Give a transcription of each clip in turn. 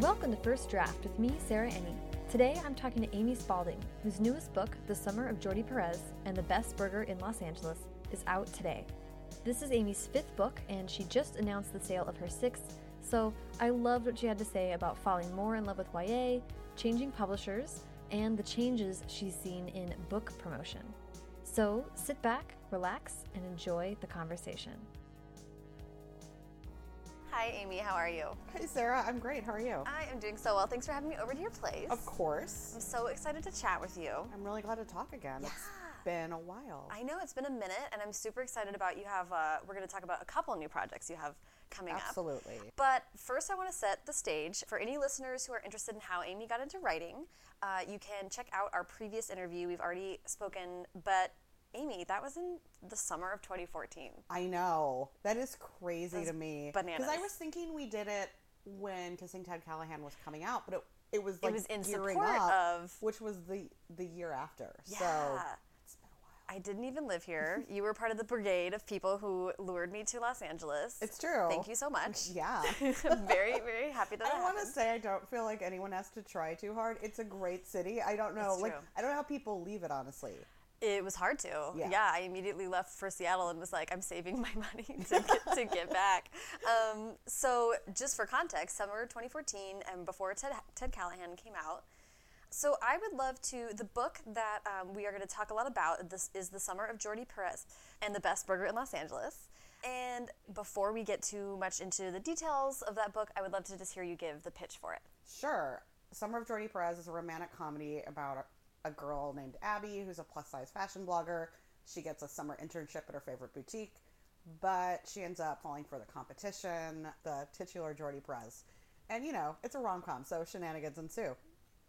Welcome to First Draft with me, Sarah Enni. Today I'm talking to Amy Spalding, whose newest book, The Summer of Jordi Perez and the Best Burger in Los Angeles, is out today. This is Amy's fifth book, and she just announced the sale of her sixth, so I loved what she had to say about falling more in love with YA, changing publishers, and the changes she's seen in book promotion. So sit back, relax, and enjoy the conversation. Hi, Amy. How are you? Hey, Sarah. I'm great. How are you? I am doing so well. Thanks for having me over to your place. Of course. I'm so excited to chat with you. I'm really glad to talk again. Yeah. It's been a while. I know it's been a minute, and I'm super excited about you. Have uh, we're going to talk about a couple new projects you have coming Absolutely. up. Absolutely. But first, I want to set the stage for any listeners who are interested in how Amy got into writing. Uh, you can check out our previous interview. We've already spoken, but Amy, that was in the summer of 2014. I know. That is crazy to me. bananas. Because I was thinking we did it when Kissing Ted Callahan was coming out, but it, it was like was in gearing support up, of- which was the the year after. So Yeah. it's been a while. I didn't even live here. you were part of the brigade of people who lured me to Los Angeles. It's true. Thank you so much. Yeah. I'm very, very happy that I it want to say I don't feel like anyone has to try too hard. It's a great city. I don't know, It's like true. I don't know how people leave it honestly. It was hard to. Yeah. I immediately left for Seattle and was like, I'm saving my money to get, to get back. Um, so, just for context, summer 2014 and before Ted, Ted Callahan came out. So, I would love to. The book that um, we are going to talk a lot about this is The Summer of Jordi Perez and the Best Burger in Los Angeles. And before we get too much into the details of that book, I would love to just hear you give the pitch for it. Sure. Summer of Jordi Perez is a romantic comedy about a, girl named Abby who's a plus size fashion blogger. She gets a summer internship at her favorite boutique, but she ends up falling for the competition, the titular Jordi Perez. And you know, it's a rom com, so shenanigans ensue.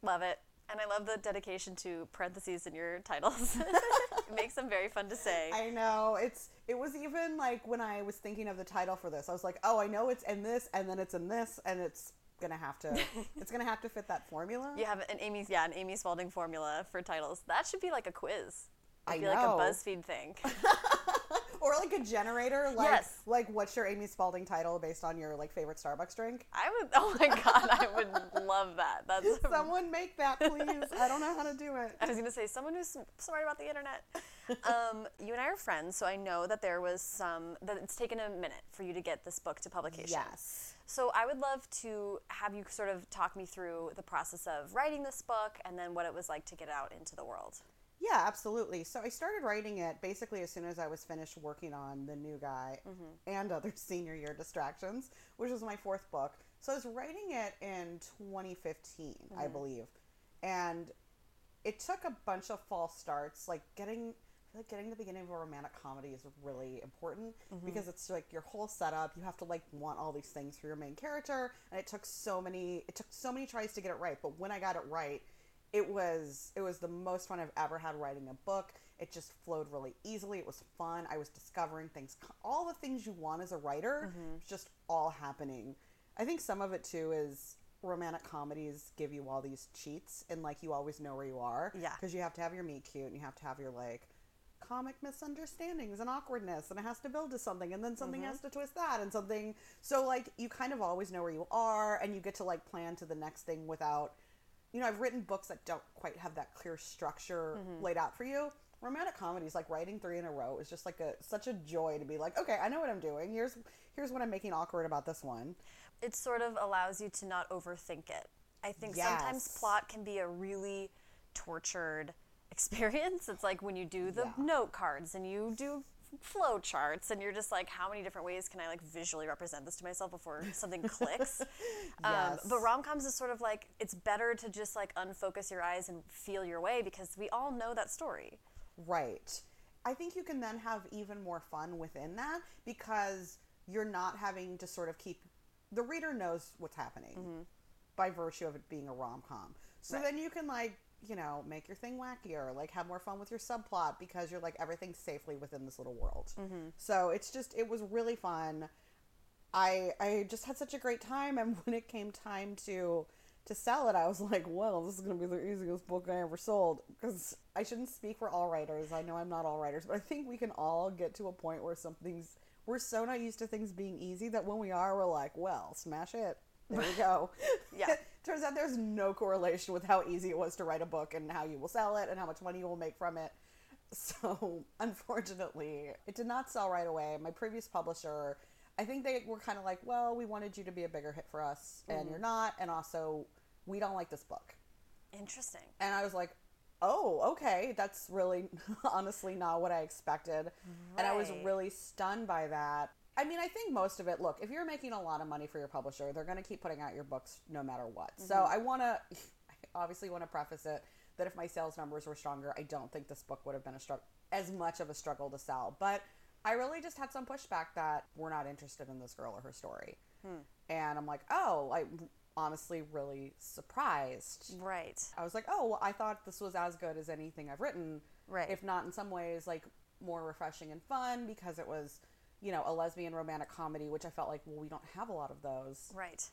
Love it. And I love the dedication to parentheses in your titles. it makes them very fun to say. I know it's it was even like when I was thinking of the title for this, I was like, oh, I know it's in this, and then it's in this, and it's gonna have to it's gonna have to fit that formula. you have an Amy's yeah, an Amy Spalding formula for titles. That should be like a quiz. I It'd be know. like a BuzzFeed thing. or like a generator, like Yes. like what's your Amy Spalding title based on your like favorite Starbucks drink? I would oh my god, I would love that. That's Someone make that, please. I don't know how to do it. I was gonna say someone who's sm- smart about the internet. Um, you and I are friends, so I know that there was some that it's taken a minute for you to get this book to publication. Yes. So I would love to have you sort of talk me through the process of writing this book and then what it was like to get out into the world. Yeah, absolutely. So I started writing it basically as soon as I was finished working on The New Guy mm-hmm. and other senior year distractions, which was my fourth book. So I was writing it in 2015, I mm-hmm. believe. And it took a bunch of false starts, like getting like getting the beginning of a romantic comedy is really important mm-hmm. because it's like your whole setup. You have to like want all these things for your main character, and it took so many. It took so many tries to get it right. But when I got it right, it was it was the most fun I've ever had writing a book. It just flowed really easily. It was fun. I was discovering things, all the things you want as a writer, was just all happening. I think some of it too is romantic comedies give you all these cheats and like you always know where you are. Yeah. Because you have to have your meet cute and you have to have your like comic misunderstandings and awkwardness and it has to build to something and then something has mm-hmm. to twist that and something so like you kind of always know where you are and you get to like plan to the next thing without you know i've written books that don't quite have that clear structure mm-hmm. laid out for you. Romantic comedies like writing three in a row is just like a such a joy to be like okay i know what i'm doing. Here's here's what i'm making awkward about this one. It sort of allows you to not overthink it. I think sometimes plot can be a really tortured experience. It's like when you do the Yeah. note cards and you do flow charts and you're just like how many different ways can I like visually represent this to myself before something clicks? Um, but rom-coms is sort of like it's better to just like unfocus your eyes and feel your way because we all know that story. Right. I think you can then have even more fun within that because you're not having to sort of keep the reader knows what's happening by virtue of it being a rom com. So Right. then you can like, you know, make your thing wackier, like have more fun with your subplot because you're like everything's safely within this little world. Mm-hmm. So it's just it was really fun. I I just had such a great time and when it came time to to sell it, I was like, well, this is going to be the easiest book I ever sold. Because I shouldn't speak for all writers. I know I'm not all writers, but I think we can all get to a point where something's, we're so not used to things being easy that when we are, we're like, well, smash it. There you go. Yeah. Turns out there's no correlation with how easy it was to write a book and how you will sell it and how much money you will make from it. So, unfortunately, it did not sell right away. My previous publisher, I think they were kind of like, well, we wanted you to be a bigger hit for us, and Mm-hmm. you're not. And also, we don't like this book. Interesting. And I was like, oh, okay, that's really honestly not what I expected. And I was really stunned by that. I mean, I think most of it, look, if you're making a lot of money for your publisher, they're going to keep putting out your books no matter what. So mm-hmm. I want to, obviously want to preface it that if my sales numbers were stronger, I don't think this book would have been a struggle, as much of a struggle to sell. But I really just had some pushback that we're not interested in this girl or her story. Hmm. And I'm like, oh, I'm honestly really surprised. Right. I was like, oh, well, I thought this was as good as anything I've written. Right. If not in some ways, like more refreshing and fun because it was, you know, a lesbian romantic comedy, which I felt like, well, we don't have a lot of those. Right.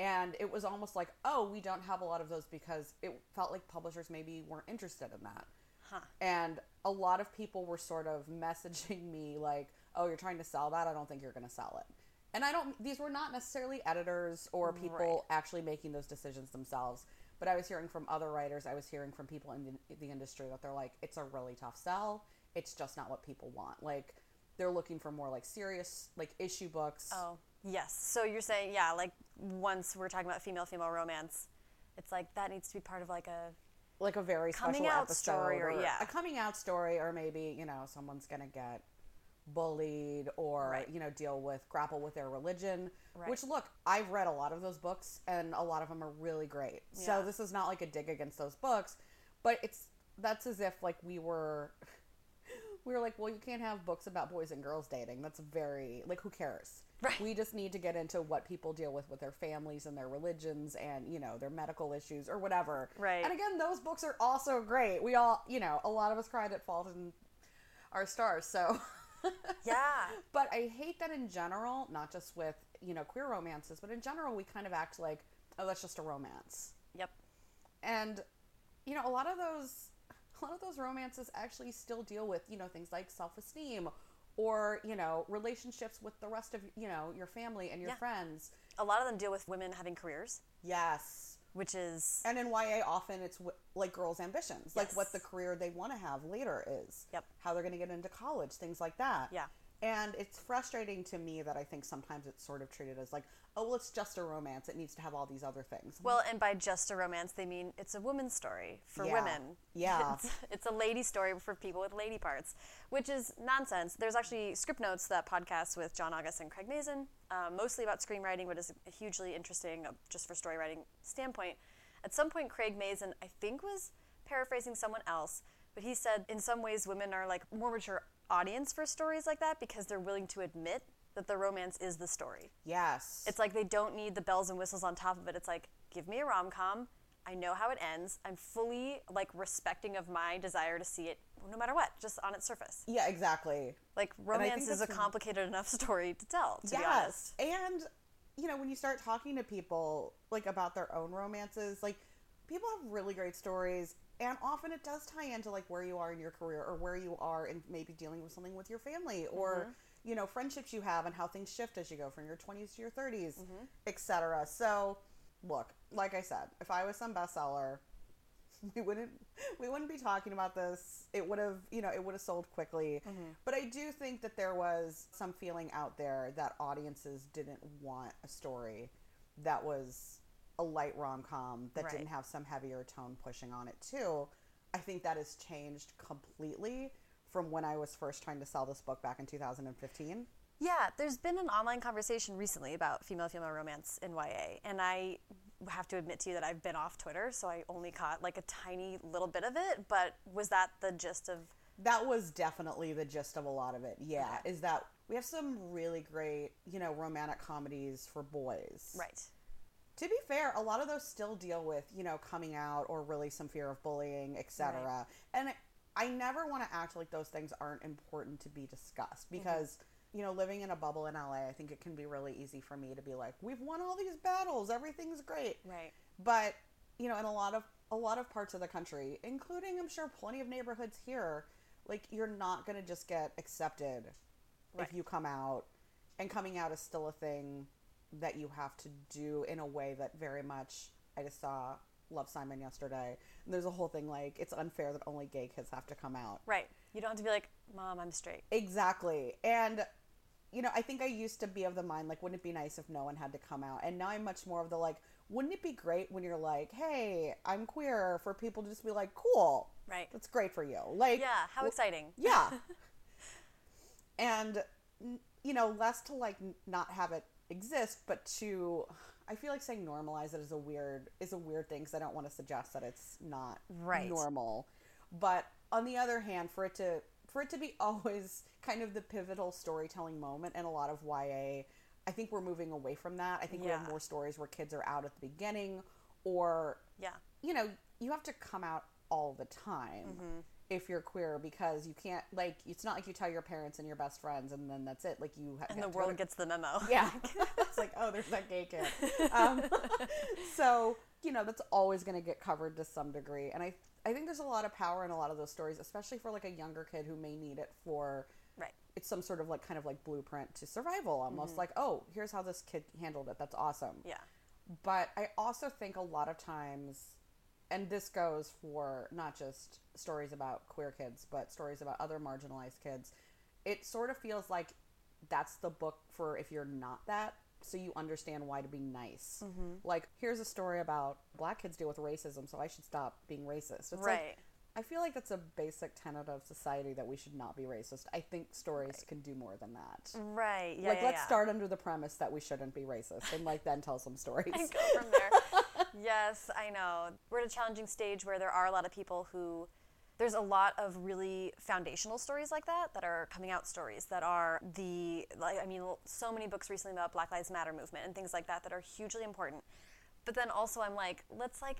And it was almost like, oh, we don't have a lot of those because it felt like publishers maybe weren't interested in that. Huh. And a lot of people were sort of messaging me like, "Oh, you're trying to sell that? I don't think you're going to sell it." And I don't these were not necessarily editors or people Right. actually making those decisions themselves, but I was hearing from other writers, I was hearing from people in the, the industry that they're like, "It's a really tough sell. It's just not what people want." Like they're looking for more like serious like issue books. Oh, yes. So you're saying, yeah, like once we're talking about female female romance, it's like that needs to be part of like a like a very Coming special out episode story or- yeah. a coming out story or maybe you know someone's gonna get bullied or Right. you know deal with grapple with their religion Right. which look i've read a lot of those books and a lot of them are really great so this is not like a dig against those books but it's that's as if like we were we were like well you can't have books about boys and girls dating that's very like who cares Right. we just need to get into what people deal with with their families and their religions and you know their medical issues or whatever Right. and again those books are also great we all you know a lot of us cried at fault in our stars so yeah. but i hate that in general not just with you know queer romances but in general we kind of act like oh that's just a romance Yep. and you know a lot of those lot of those romances actually still deal with you know things like self-esteem or you know relationships with the rest of you know your family and your Yeah. friends A lot of them deal with women having careers, yes which is and in YA, often it's w- like girls' ambitions, like what the career they want to have later is. Yep. How they're going to get into college, things like that. Yeah. And it's frustrating to me that I think sometimes it's sort of treated as like, oh, well, it's just a romance. It needs to have all these other things. well, and by just a romance, they mean it's a woman's story for Yeah. women. Yeah. It's, it's a lady story for people with lady parts, which is nonsense. There's actually Scriptnotes, that podcast with John August and Craig Mazin, uh, mostly about screenwriting, but is hugely interesting uh, just for story writing standpoint. At some point, Craig Mazin, I think, was paraphrasing someone else, but he said in some ways women are like more mature audience for stories like that because they're willing to admit that the romance is the story. yes. It's like they don't need the bells and whistles on top of it. It's like, give me a rom com. I know how it ends. I'm fully like respecting of my desire to see it no matter what, just on its surface. yeah, exactly. Like romance is a complicated enough story to tell, to be honest. yes. And, you know, when you start talking to people like about their own romances, like people have really great stories. And often it does tie into like where you are in your career or where you are and maybe dealing with something with your family or, mm-hmm. you know, friendships you have and how things shift as you go from your 20s to your 30s, mm-hmm. etc. So, look, like I said, if I was some bestseller, we wouldn't we wouldn't be talking about this. It would have you know it would have sold quickly. Mm-hmm. But i do think that there was some feeling out there that audiences didn't want a story that was a light rom-com that Right. didn't have some heavier tone pushing on it too i think that has changed completely from when i was first trying to sell this book back in 2015 Yeah, there's been an online conversation recently about female female romance in YA, and I have to admit to you that I've been off Twitter, so I only caught like a tiny little bit of it. But was that the gist of? that was definitely the gist of a lot of it yeah is that we have some really great you know romantic comedies for boys Right. To be fair a lot of those still deal with you know coming out or really some fear of bullying etc and i never want to act like those things aren't important to be discussed mm-hmm. because you know living in a bubble in la i think it can be really easy for me to be like we've won all these battles. Everything's great. Right. but you know in a lot of a lot of parts of the country including i'm sure plenty of neighborhoods here like you're not going to just get accepted Right. if you come out. And coming out is still a thing that you have to do in a way that very much I just saw Love Simon yesterday. And there's a whole thing like it's unfair that only gay kids have to come out. Right. You don't have to be like, Mom, I'm straight. Exactly. And you know, I think I used to be of the mind like wouldn't it be nice if no one had to come out? And now I'm much more of the like wouldn't it be great when you're like, "Hey, I'm queer," for people to just be like, "Cool." Right. That's great for you. Like Yeah, how exciting. yeah. and you know, less to like not have it exist, but to I feel like saying normalize it is a weird is a weird thing because I don't want to suggest that it's not Right. normal. But on the other hand, for it to for it to be always kind of the pivotal storytelling moment in a lot of YA, I think we're moving away from that. I think we have more stories where kids are out at the beginning or Yeah. you know, you have to come out all the time Mm-hmm. If you're queer because you can't like it's not like you tell your parents and your best friends and then that's it. Like you ha- And have the world to- gets the memo. yeah. it's like oh, there's that gay kid. Um, so you know that's always going to get covered to some degree, and I I think there's a lot of power in a lot of those stories, especially for like a younger kid who may need it for Right. it's some sort of like kind of like blueprint to survival almost like oh here's how this kid handled it that's awesome Yeah. but I also think a lot of times, and this goes for not just stories about queer kids, but stories about other marginalized kids, it sort of feels like that's the book for if you're not that, so you understand why to be nice. Mm-hmm. Like, here's a story about black kids deal with racism, so I should stop being racist. It's Right. like, I feel like that's a basic tenet of society that we should not be racist. I think stories can do more than that. Right. Yeah. like, yeah, let's yeah. start under the premise that we shouldn't be racist, and like then tell some stories. and go from there. yes, I know. We're at a challenging stage where there are a lot of people who there's a lot of really foundational stories like that that are coming out stories that are the like I mean so many books recently about Black Lives Matter movement and things like that that are hugely important. But then also I'm like let's like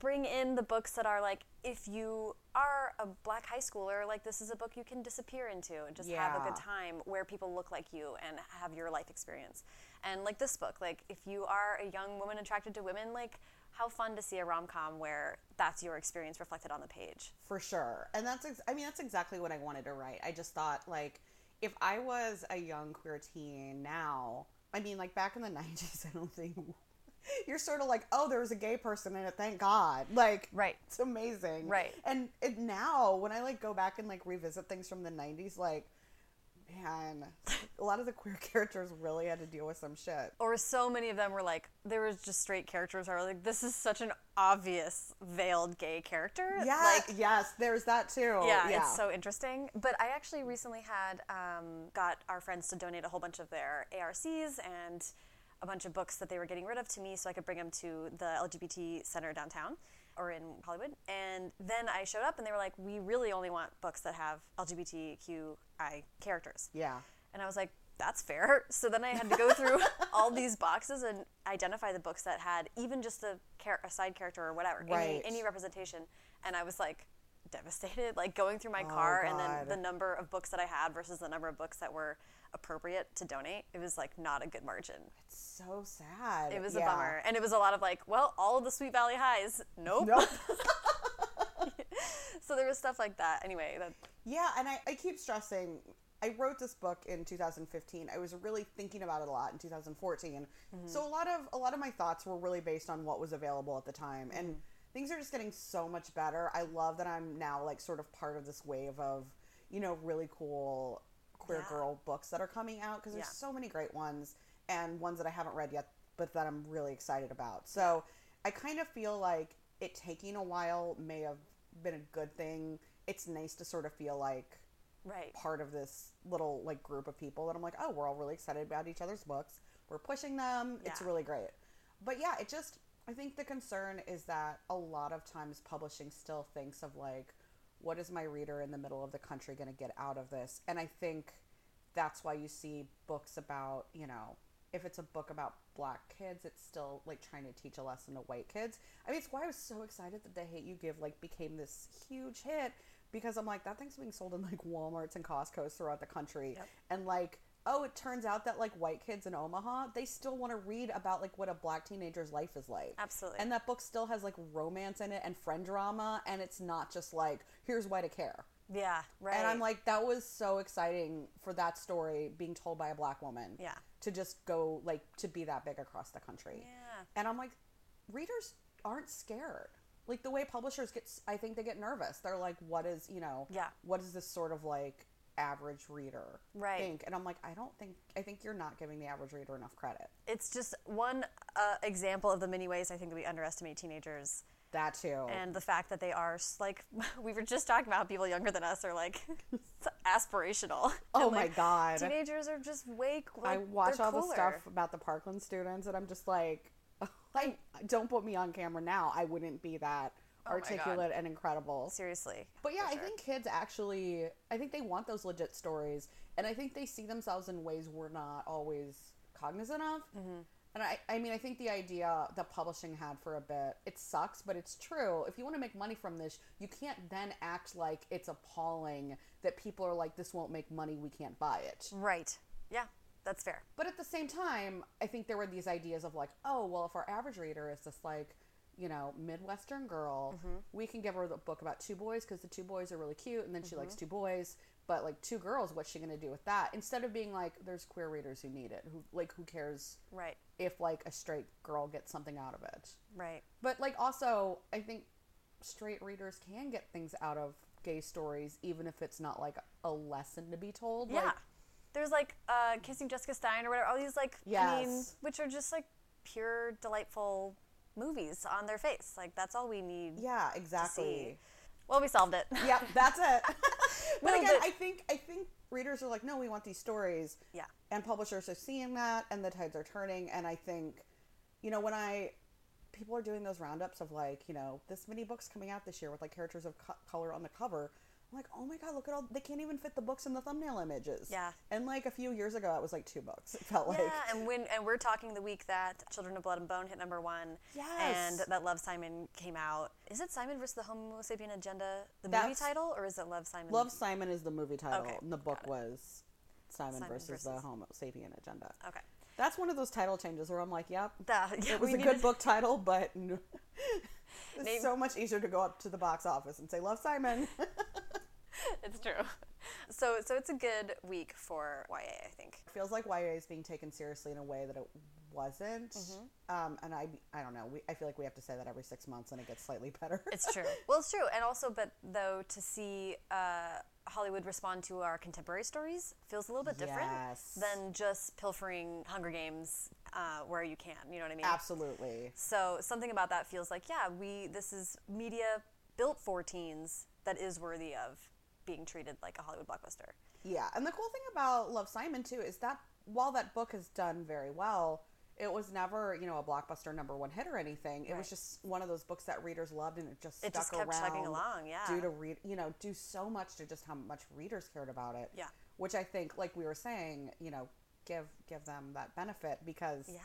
bring in the books that are like if you are a black high schooler like this is a book you can disappear into and just have a good time where people look like you and have your life experience and like this book like if you are a young woman attracted to women like how fun to see a rom-com where that's your experience reflected on the page For sure. And that's, ex- I mean, that's exactly what I wanted to write. I just thought, like, if I was a young queer teen now, I mean, like, back in the 90s, I don't think you're sort of like, oh, there was a gay person in it, thank God. Like, Right. It's amazing. Right. And it, now, when I, like, go back and, like, revisit things from the 90s, like, man, a lot of the queer characters really had to deal with some shit. or so many of them were like there was just straight characters were like this is such an obvious veiled gay character Yeah, like yes, there's that too. yeah, it's so interesting. But I actually recently had um, got our friends to donate a whole bunch of their ARCs and a bunch of books that they were getting rid of to me, so I could bring them to the LGBT center downtown or in Hollywood. And then I showed up, and they were like, "We really only want books that have LGBTQI characters." Yeah. And I was like, that's fair. So then I had to go through all these boxes and identify the books that had even just a, char- a side character or whatever, Right. any, any representation. And I was like devastated, like going through my oh, car and then Oh, the number of books that I had versus the number of books that were appropriate to donate. It was like not a good margin. It's so sad. It was Yeah. a bummer. And it was a lot of like, well, all of the Sweet Valley Highs. Nope. Nope. So there was stuff like that. Anyway, that Yeah, and I, I keep stressing. I wrote this book in 2015. I was really thinking about it a lot in 2014. Mm-hmm. So a lot of a lot of my thoughts were really based on what was available at the time, and mm-hmm. things are just getting so much better. I love that I'm now like sort of part of this wave of you know really cool Yeah. girl books that are coming out because there's Yeah. so many great ones and ones that I haven't read yet, but that I'm really excited about. So I kind of feel like it taking a while may have been a good thing. It's nice to sort of feel like right. part of this little like group of people that I'm like, oh, we're all really excited about each other's books. We're pushing them. It's really great. But yeah, it just I think the concern is that a lot of times publishing still thinks of like what is my reader in the middle of the country going to get out of this? And I think that's why you see books about, you know, if it's a book about black kids, it's still like trying to teach a lesson to white kids. I mean, it's why I was so excited that The Hate U Give like became this huge hit because I'm like that thing's being sold in like Walmarts and Costco's throughout the country. Yep. And like, oh, it turns out that like white kids in Omaha, they still want to read about like what a black teenager's life is like. Absolutely. And that book still has like romance in it and friend drama and it's not just like here's why to care. Yeah, right. And I'm like, that was so exciting for that story being told by a black woman. Yeah. to just go like to be that big across the country. Yeah. And I'm like, readers aren't scared. Like the way publishers get, I think they get nervous. They're like, what is, you know, Yeah. what is this sort of like average reader Right. think? And I'm like, I don't think, I think you're not giving the average reader enough credit. It's just one uh, example of the many ways I think that we underestimate teenagers That too. and the fact that they are like we were just talking about people younger than us are like aspirational. Oh And, my like, God. Teenagers are just way. Like, I watch all the stuff about the Parkland students, and I'm just like, like, don't put me on camera now. I wouldn't be that Oh articulate and incredible. Seriously. But yeah, for I think kids actually, I think they want those legit stories, and I think they see themselves in ways we're not always cognizant of. Mm-hmm. And I, I mean, I think the idea that publishing had for a bit, it sucks, but it's true. If you want to make money from this, you can't then act like it's appalling that people are like, this won't make money, we can't buy it. Right. Yeah, that's fair. But at the same time, I think there were these ideas of like, oh, well, if our average reader is this like, you know, Midwestern girl, mm-hmm. we can give her the book about two boys because the two boys are really cute, and then she mm-hmm. likes two boys. But like two girls, what's she gonna do with that? Instead of being like, there's queer readers who need it, who like who cares Right. if like a straight girl gets something out of it. Right. But like also, I think straight readers can get things out of gay stories, even if it's not like a lesson to be told. Yeah. Like, There's like uh, Kissing Jessica Stein or whatever. All these like, I mean, which are just like pure delightful movies on their face. Like that's all we need. yeah, to exactly. Well, we solved it. yep, that's it. but again, I think I think readers are like, no, we want these stories. Yeah. And publishers are seeing that, and the tides are turning. And I think, you know, when I people are doing those roundups of like, you know, this many books coming out this year with like characters of co- color on the cover. I'm like, oh my god, look at all they can't even fit the books in the thumbnail images. Yeah. And like a few years ago, it was like two books. It felt like. Yeah, and when and we're talking the week that Children of Blood and Bone hit number one, Yes. and that Love Simon came out. Is it Simon versus the Homo Sapien Agenda, the movie title, or is it Love Simon? Love Simon is the movie title, Okay, and the book was Simon, Simon versus, the Homo sapien agenda. Okay, That's one of those title changes where I'm like, yep, that yeah, it was a good needed- book title, but no. it's Name- so much easier to go up to the box office and say, "Love Simon." It's true. So so it's a good week for YA, I think. It feels like YA is being taken seriously in a way that it wasn't. Mm-hmm. Um, and I, I don't know. We, I feel like we have to say that every six months, and it gets slightly better. It's true. well, it's true, and also, but though to see uh, Hollywood respond to our contemporary stories feels a little bit different Yes. than just pilfering Hunger Games uh, where you can. You know what I mean? Absolutely. So something about that feels like, yeah, we this is media built for teens that is worthy of being treated like a Hollywood blockbuster. Yeah, and the cool thing about Love Simon too is that while that book has done very well, it was never you know a blockbuster number one hit or anything. It was just one of those books that readers loved, and it just It stuck just kept around. chugging along, yeah. Due to read, you know, do so much to just how much readers cared about it. Yeah. Which I think, like we were saying, you know, give give them that benefit because Yeah,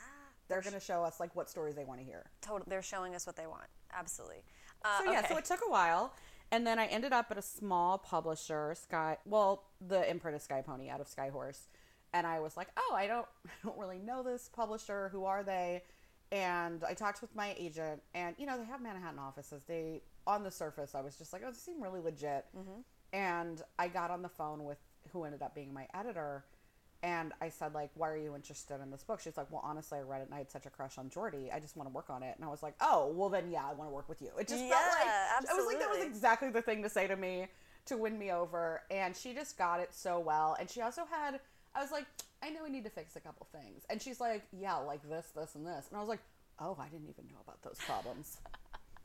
they're going to show us like what stories they want to hear. Total, they're showing us what they want. Absolutely. Uh, So yeah, okay. so it took a while, and then I ended up at a small publisher, Sky. Well, the imprint is Sky Pony out of Skyhorse, and I was like, oh, I don't, I don't really know this publisher. Who are they? And I talked with my agent, and you know they have Manhattan offices. They on the surface, I was just like, oh, they seem really legit. Mm-hmm. And I got on the phone with who ended up being my editor. And I said, like, why are you interested in this book? She's like, well, honestly, I read it and I had such a crush on Jordi. I just want to work on it. And I was like, oh, well, then yeah, I want to work with you. It just felt like, Yeah, I was like, that was exactly the thing to say to me to win me over. And she just got it so well. And she also had, I was like, I know we need to fix a couple things. And she's like, yeah, like this, this, and this. And I was like, oh, I didn't even know about those problems.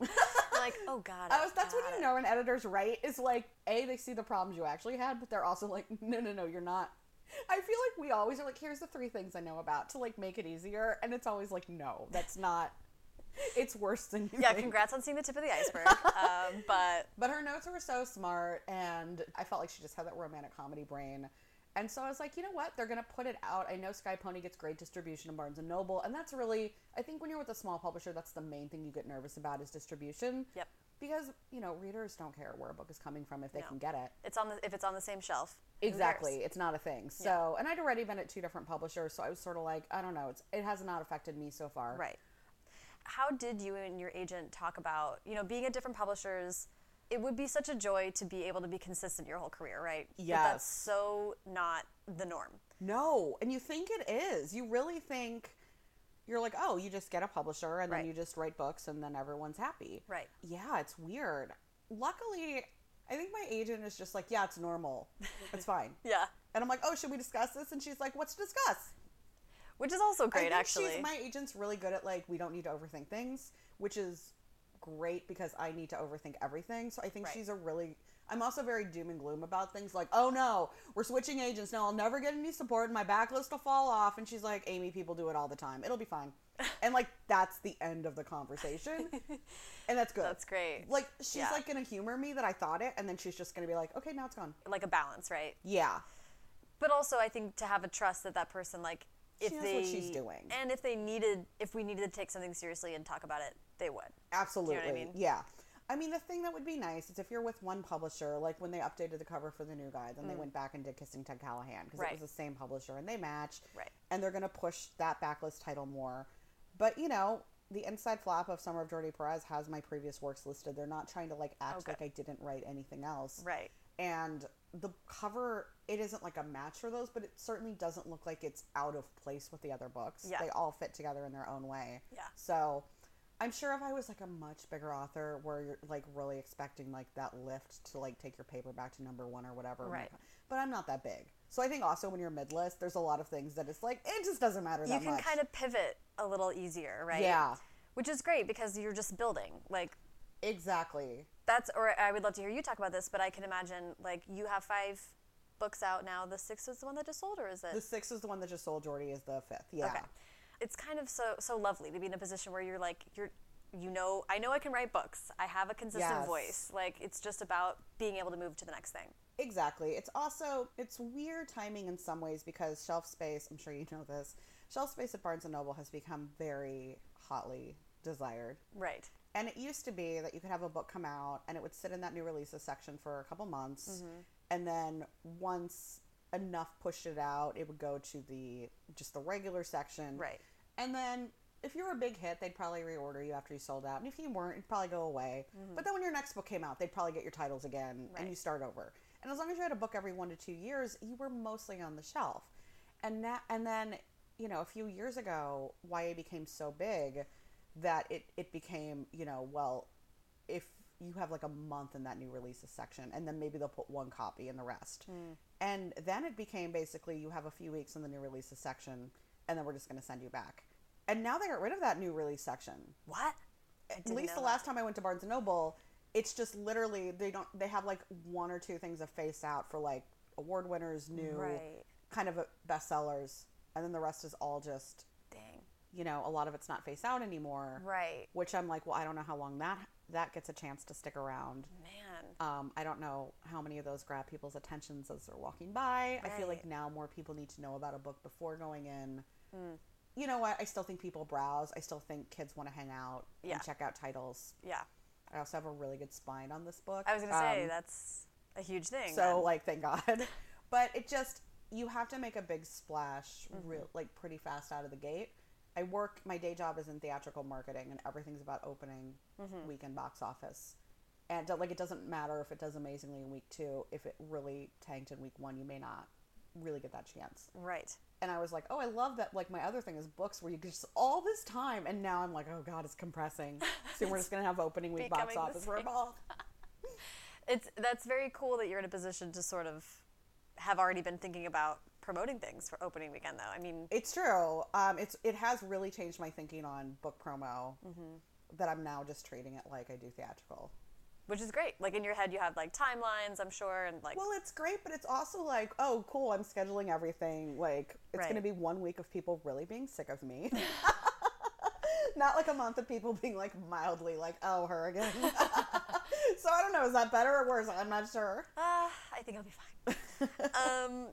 like, oh god. I was, that's when got you know an editor's right is like, A, they see the problems you actually had, but they're also like, no, no, no, you're not. I feel like we always are like, here's the three things I know about to like make it easier. And it's always like, no, that's not, it's worse than you Yeah, think. congrats on seeing the tip of the iceberg. um, but But her notes were so smart, and I felt like she just had that romantic comedy brain. And so I was like, you know what? They're gonna put it out. I know Sky Pony gets great distribution in Barnes and Noble, and that's really, I think, when you're with a small publisher, that's the main thing you get nervous about is distribution. Yep. Because you know, readers don't care where a book is coming from if they No. can get it. it's on the if it's on the same shelf. Exactly, it's not a thing. So, and I'd already been at two different publishers, so I was sort of like, I don't know, it's it has not affected me so far. Right. How did you and your agent talk about, you know, being at different publishers? It would be such a joy to be able to be consistent your whole career, right? But that's so not the norm. No, and you think it is. You really think you're like, oh, you just get a publisher and Right. then you just write books and then everyone's happy. Right. Yeah, it's weird. Luckily, I think my agent is just like, yeah, it's normal. It's fine. Yeah. And I'm like, oh, should we discuss this? And she's like, what's to discuss? Which is also great, actually. She's, my agent's really good at like, we don't need to overthink things, which is great because I need to overthink everything. So I think Right. she's a really. I'm also very doom and gloom about things like, oh no, we're switching agents. No, I'll never get any support and my backlist will fall off. And she's like, Amy, people do it all the time. It'll be fine. and like, that's the end of the conversation. and that's good. That's great. Like, she's Yeah. like going to humor me that I thought it. And then she's just going to be like, okay, now it's gone. like a balance, right? Yeah. But also, I think to have a trust that that person, like, if She knows they what she's doing. and if they needed, if we needed to take something seriously and talk about it, they would. Absolutely. mean? Yeah. I mean, the thing that would be nice is if you're with one publisher, like when they updated the cover for the new guy, then they went back and did Kissing Ted Callahan because Mm. Right. it was the same publisher and they match. Right. And they're going to push that backlist title more. But, you know, the inside flap of Summer of Jordi Perez has my previous works listed. They're not trying to like act Okay. like I didn't write anything else. Right. And the cover, it isn't like a match for those, but it certainly doesn't look like it's out of place with the other books. Yeah. They all fit together in their own way. Yeah. So I'm sure if I was like a much bigger author where you're like really expecting like that lift to like take your paper back to number one or whatever. Right. But I'm not that big. So I think also when you're mid list, there's a lot of things that it's like, it just doesn't matter that You can much. kind of pivot a little easier, right? Yeah. Which is great because you're just building. Like, Exactly. that's, or I would love to hear you talk about this, but I can imagine, like, you have five books out now. The sixth is the one that just sold, or is it? The sixth is the one that just sold. Jordi is the fifth. Yeah. Okay. It's kind of so so lovely to be in a position where you're like you're you know I know I can write books. I have a consistent Yes. voice. Like it's just about being able to move to the next thing. Exactly. It's also it's weird timing in some ways because shelf space. I'm sure you know this. Shelf space at Barnes and Noble has become very hotly desired. Right. And it used to be that you could have a book come out and it would sit in that new releases section for a couple months. Mm-hmm. And then once enough pushed it out, it would go to the just the regular section. Right. And then if you were a big hit, they'd probably reorder you after you sold out. And if you weren't, it'd probably go away. But then when your next book came out, they'd probably get your titles again and Mm-hmm. You start over. And as long as you had a book every one to two years, you were mostly on the shelf. And now, and then, you know, a few years ago, YA became so big that it, it became, you know, well, if you have like a month in that new releases section, and then maybe they'll put one copy in the rest. And then it became basically you have a few weeks in the new releases section, and then we're just going to send you back. And now they got rid of that new release section. What? At least the last time I went to Barnes and Noble, it's just literally they don't they have like one or two things that face out for like award winners, new Right. kind of bestsellers, and then the rest is all just. Dang. you know a lot of it's not face out anymore. Right. Which I'm like, well, I don't know how long that that gets a chance to stick around. Man. Um, I don't know how many of those grab people's attentions as they're walking by. I feel like now more people need to know about a book before going in. Mm. You know what? I still think people browse. I still think kids want to hang out Yeah. and check out titles. Yeah. I also have a really good spine on this book. I was gonna say Um, that's a huge thing. so then. like, thank God. but it just you have to make a big splash, Mm-hmm. real like pretty fast out of the gate. I work. My day job is in theatrical marketing, and everything's about opening Mm-hmm. weekend box office. And like, it doesn't matter if it does amazingly in week two. If it really tanked in week one, you may not really get that chance. right. And I was like, oh, I love that. Like my other thing is books where you just all this time, and now I'm like, oh god, it's compressing. So we're just gonna have opening week box office for same. both. It's that's very cool that you're in a position to sort of have already been thinking about promoting things for opening weekend though. I mean, It's true. Um, it's it has really changed my thinking on book promo. Mm-hmm. That I'm now just treating it like I do theatrical. which is great. Like in your head you have like timelines, I'm sure, and like Well, it's great, but it's also like, oh, cool. I'm scheduling everything. Like it's Right. going to be one week of people really being sick of me. Not like a month of people being like mildly like, oh, her again. so I don't know. Is that better or worse? I'm not sure. Uh, I think I'll be fine. um,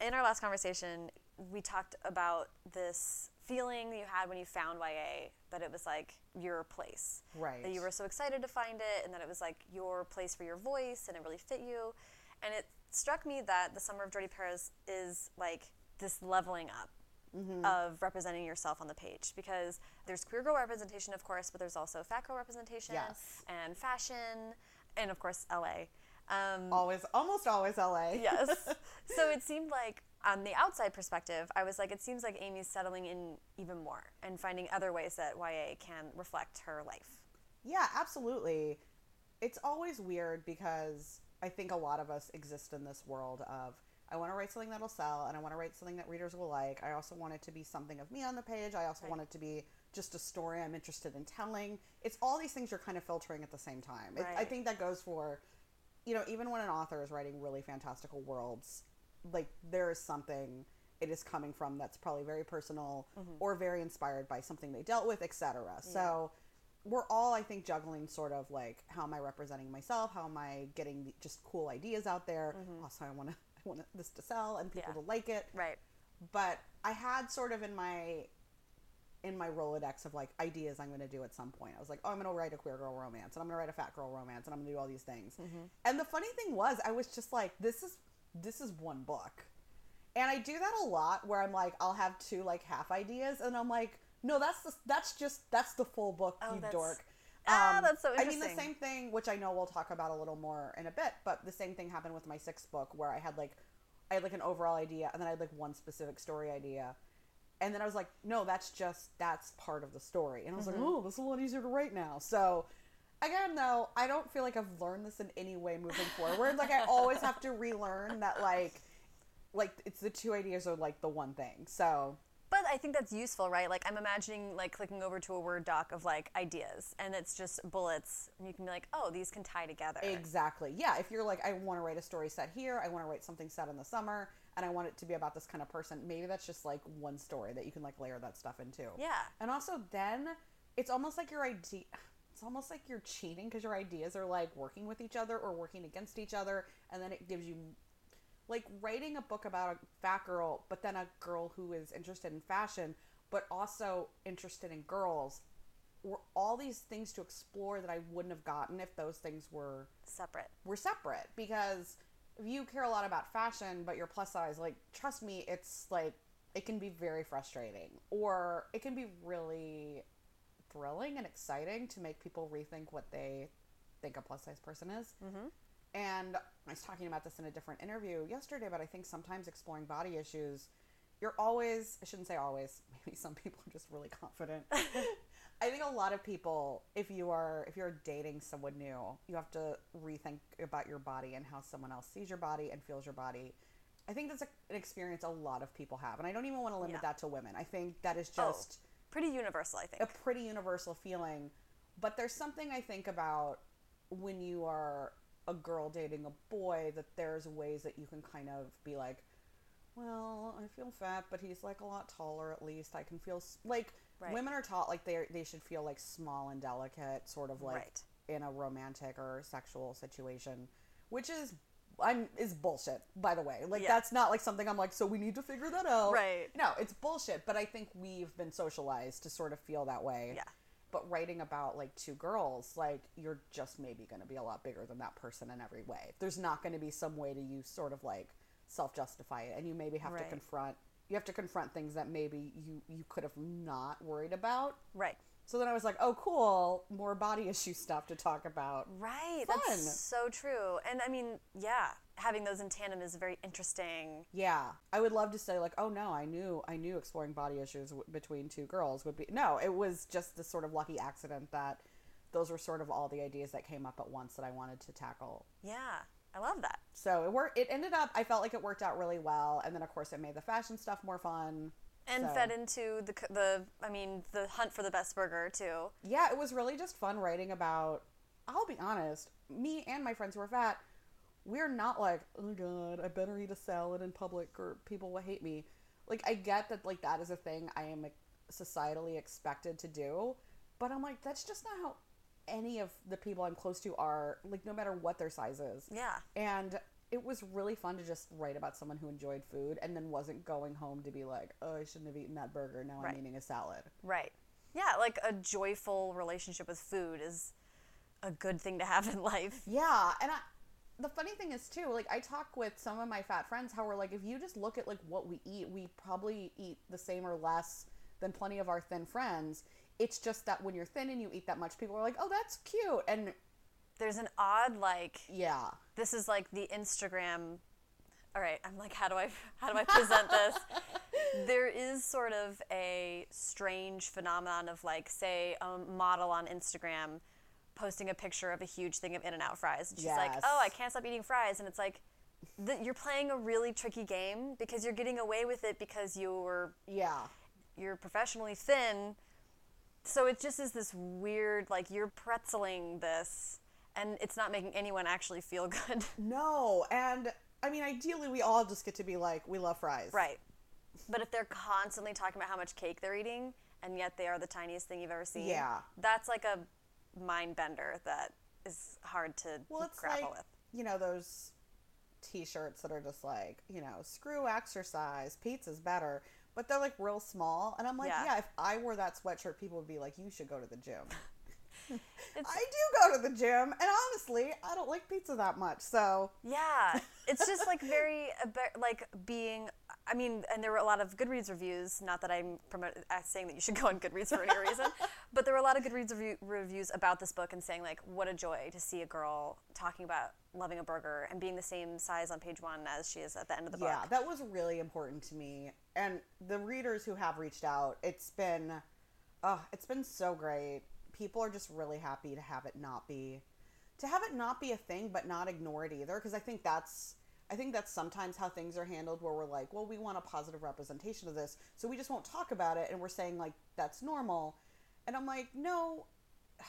in our last conversation, we talked about this feeling you had when you found YA, that it was like your place. Right. That you were so excited to find it, and that it was like your place for your voice, and it really fit you. And it struck me that The Summer of Jordi Perez is like this leveling up Mm-hmm. of representing yourself on the page because there's queer girl representation, of course, but there's also fat girl representation Yes. and fashion, and of course, LA. Um, Always, almost always LA. yes. So it seemed like on the outside perspective, I was like, it seems like Amy's settling in even more and finding other ways that YA can reflect her life. Yeah, absolutely. It's always weird because I think a lot of us exist in this world of I want to write something that'll sell and I want to write something that readers will like. I also want it to be something of me on the page. I also Right. want it to be just a story I'm interested in telling. It's all these things you're kind of filtering at the same time. It, I think that goes for, you know, even when an author is writing really fantastical worlds, like there is something it is coming from that's probably very personal mm-hmm. or very inspired by something they dealt with, etc. So we're all i think juggling sort of like how am i representing myself how am i getting just cool ideas out there mm-hmm. also i want to i want this to sell and people Yeah. to like it Right. but i had sort of in my in my rolodex of like ideas i'm going to do at some point. I was like oh i'm going to write a queer girl romance and i'm going to write a fat girl romance and i'm going to do all these things. And the funny thing was i was just like this is this is one book. And I do that a lot where I'm like, I'll have two like half ideas, and I'm like, no, that's the, that's just that's the full book, Oh, you dork. Ah, that's so I mean, the same thing, which I know we'll talk about a little more in a bit, but the same thing happened with my sixth book where I had like, I had like an overall idea, and then I had like one specific story idea, and then I was like, no, that's just that's part of the story, and I was Mm-hmm. like, oh, this is a lot easier to write now. So, again, though, I don't feel like I've learned this in any way moving forward. Like I always have to relearn that like like it's the two ideas are like the one thing. So But I think that's useful, right? Like I'm imagining like clicking over to a Word doc of like ideas, and it's just bullets, and you can be like, oh, these can tie together. exactly, yeah. If you're like, I want to write a story set here, I want to write something set in the summer, and I want it to be about this kind of person. Maybe that's just like one story that you can like layer that stuff into. Yeah. And also then it's almost like your idea. It's almost like you're cheating because your ideas are like working with each other or working against each other, and then it gives you like writing a book about a fat girl, but then a girl who is interested in fashion, but also interested in girls, were all these things to explore that I wouldn't have gotten if those things were Separate. were separate. Because you care a lot about fashion, but you're plus size, like trust me, it's like it can be very frustrating, or it can be really thrilling and exciting to make people rethink what they think a plus size person is. Mm-hmm. And I was talking about this in a different interview yesterday, but I think sometimes exploring body issues, you're always, I shouldn't say always, maybe some people are just really confident. I think a lot of people, if you are, if you're dating someone new, you have to rethink about your body and how someone else sees your body and feels your body. I think that's a, an experience a lot of people have. And I don't even want to limit Yeah. that to women. I think that is Oh, just pretty universal, I think. a pretty universal feeling. But there's something I think about when you are a girl dating a boy that there's ways that you can kind of be like, well, I feel fat, but he's like a lot taller at least. I can feel like Right. women are taught like they they should feel like small and delicate, sort of like Right. in a romantic or sexual situation, which is I'm is bullshit. By the way, like Yeah. that's not like something I'm like. So we need to figure that out. Right. No, it's bullshit. But I think we've been socialized to sort of feel that way. Yeah. But writing about like two girls, like you're just maybe going to be a lot bigger than that person in every way. There's not going to be some way to you sort of like self justify it, and you maybe have to confront. You have to confront things that maybe you you could have not worried about. Right. So then I was like, oh, cool, more body issue stuff to talk about. Right. Fun. That's so true. And I mean, yeah, having those in tandem is very interesting. Yeah, I would love to say like, oh no, I knew, I knew exploring body issues w- between two girls would be no. It was just this sort of lucky accident that those were sort of all the ideas that came up at once that I wanted to tackle. Yeah. I love that. So it worked. It ended up. I felt like it worked out really well, and then of course it made the fashion stuff more fun. And So- fed into the the I mean, the hunt for the best burger too. Yeah, it was really just fun writing about. I'll be honest, me and my friends who are fat, we're not like, oh god, I better eat a salad in public or people will hate me. Like I get that like that is a thing I am like, societally expected to do, but I'm like that's just not how any of the people I'm close to are. Like no matter what their size is. Yeah. And it was really fun to just write about someone who enjoyed food and then wasn't going home to be like, oh, I shouldn't have eaten that burger. Now Right. I'm eating a salad. Right. Yeah, like a joyful relationship with food is a good thing to have in life. Yeah, and I, the funny thing is too, like I talk with some of my fat friends how we're like, if you just look at like what we eat, we probably eat the same or less than plenty of our thin friends. It's just that when you're thin and you eat that much, people are like, oh, that's cute, and There's an odd like yeah, this is like the Instagram all right, I'm like, how do I how do I present this? there is sort of a strange phenomenon of like, say, a model on Instagram posting a picture of a huge thing of In-N-Out fries, and she's like, "Oh, I can't stop eating fries," and it's like. th- You're playing a really tricky game because you're getting away with it because you're Yeah. You're professionally thin. So it just is this weird, like you're pretzeling this, and it's not making anyone actually feel good. No, and I mean, ideally, we all just get to be like, we love fries. right. But if they're constantly talking about how much cake they're eating, and yet they are the tiniest thing you've ever seen, Yeah. that's like a mind bender that is hard to Well, it's grapple like with. you know those T-shirts that are just like you know screw exercise, pizza's better, but they're like real small, and I'm like, Yeah. yeah, if I wore that sweatshirt, people would be like, you should go to the gym. I do go to the gym, and honestly, I don't like pizza that much, so Yeah, it's just like very like being. I mean, and there were a lot of Goodreads reviews. Not that I'm promote, uh, saying that you should go on Goodreads for any reason, but there were a lot of Goodreads review, reviews about this book and saying like, what a joy to see a girl talking about loving a burger and being the same size on page one as she is at the end of the book. yeah, that was really important to me. And the readers who have reached out, it's been, oh, it's been so great. People are just really happy to have it not be, to have it not be a thing, but not ignore it either. Because I think that's, I think that's sometimes how things are handled, where we're like, well, we want a positive representation of this, so we just won't talk about it, and we're saying like that's normal. And I'm like, no.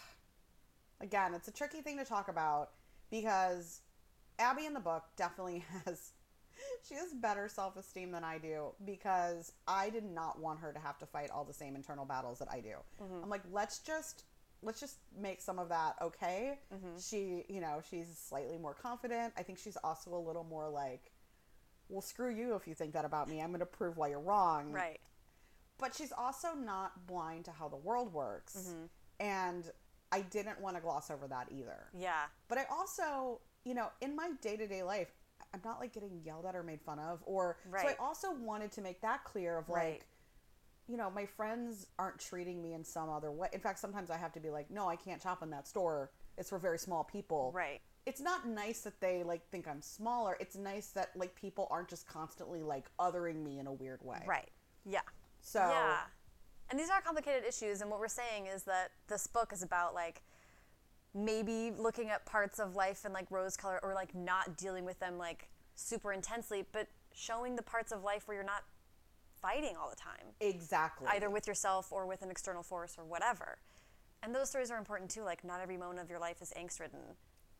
Again, it's a tricky thing to talk about because Abby in the book definitely has she has better self-esteem than I do because I did not want her to have to fight all the same internal battles that I do. Mm-hmm. I'm like, let's just let's just make some of that okay. Mm-hmm. She, you know, she's slightly more confident. I think she's also a little more like, well, screw you if you think that about me. I'm going to prove why you're wrong Right. but she's also not blind to how the world works. Mm-hmm. And I didn't want to gloss over that either. Yeah. But I also, you know, in my day to day life, I'm not like getting yelled at or made fun of. Or so I also wanted to make that clear of like, Right. You know, my friends aren't treating me in some other way. In fact, sometimes I have to be like, no, I can't shop in that store. It's for very small people. Right. It's not nice that they like think I'm smaller. It's nice that like people aren't just constantly like othering me in a weird way. Right. Yeah. So Yeah. And these are complicated issues, and what we're saying is that this book is about like maybe looking at parts of life in like rose color or like not dealing with them like super intensely, but showing the parts of life where you're not fighting all the time, exactly. either with yourself or with an external force or whatever. And those stories are important too. Like, not every moment of your life is angst ridden.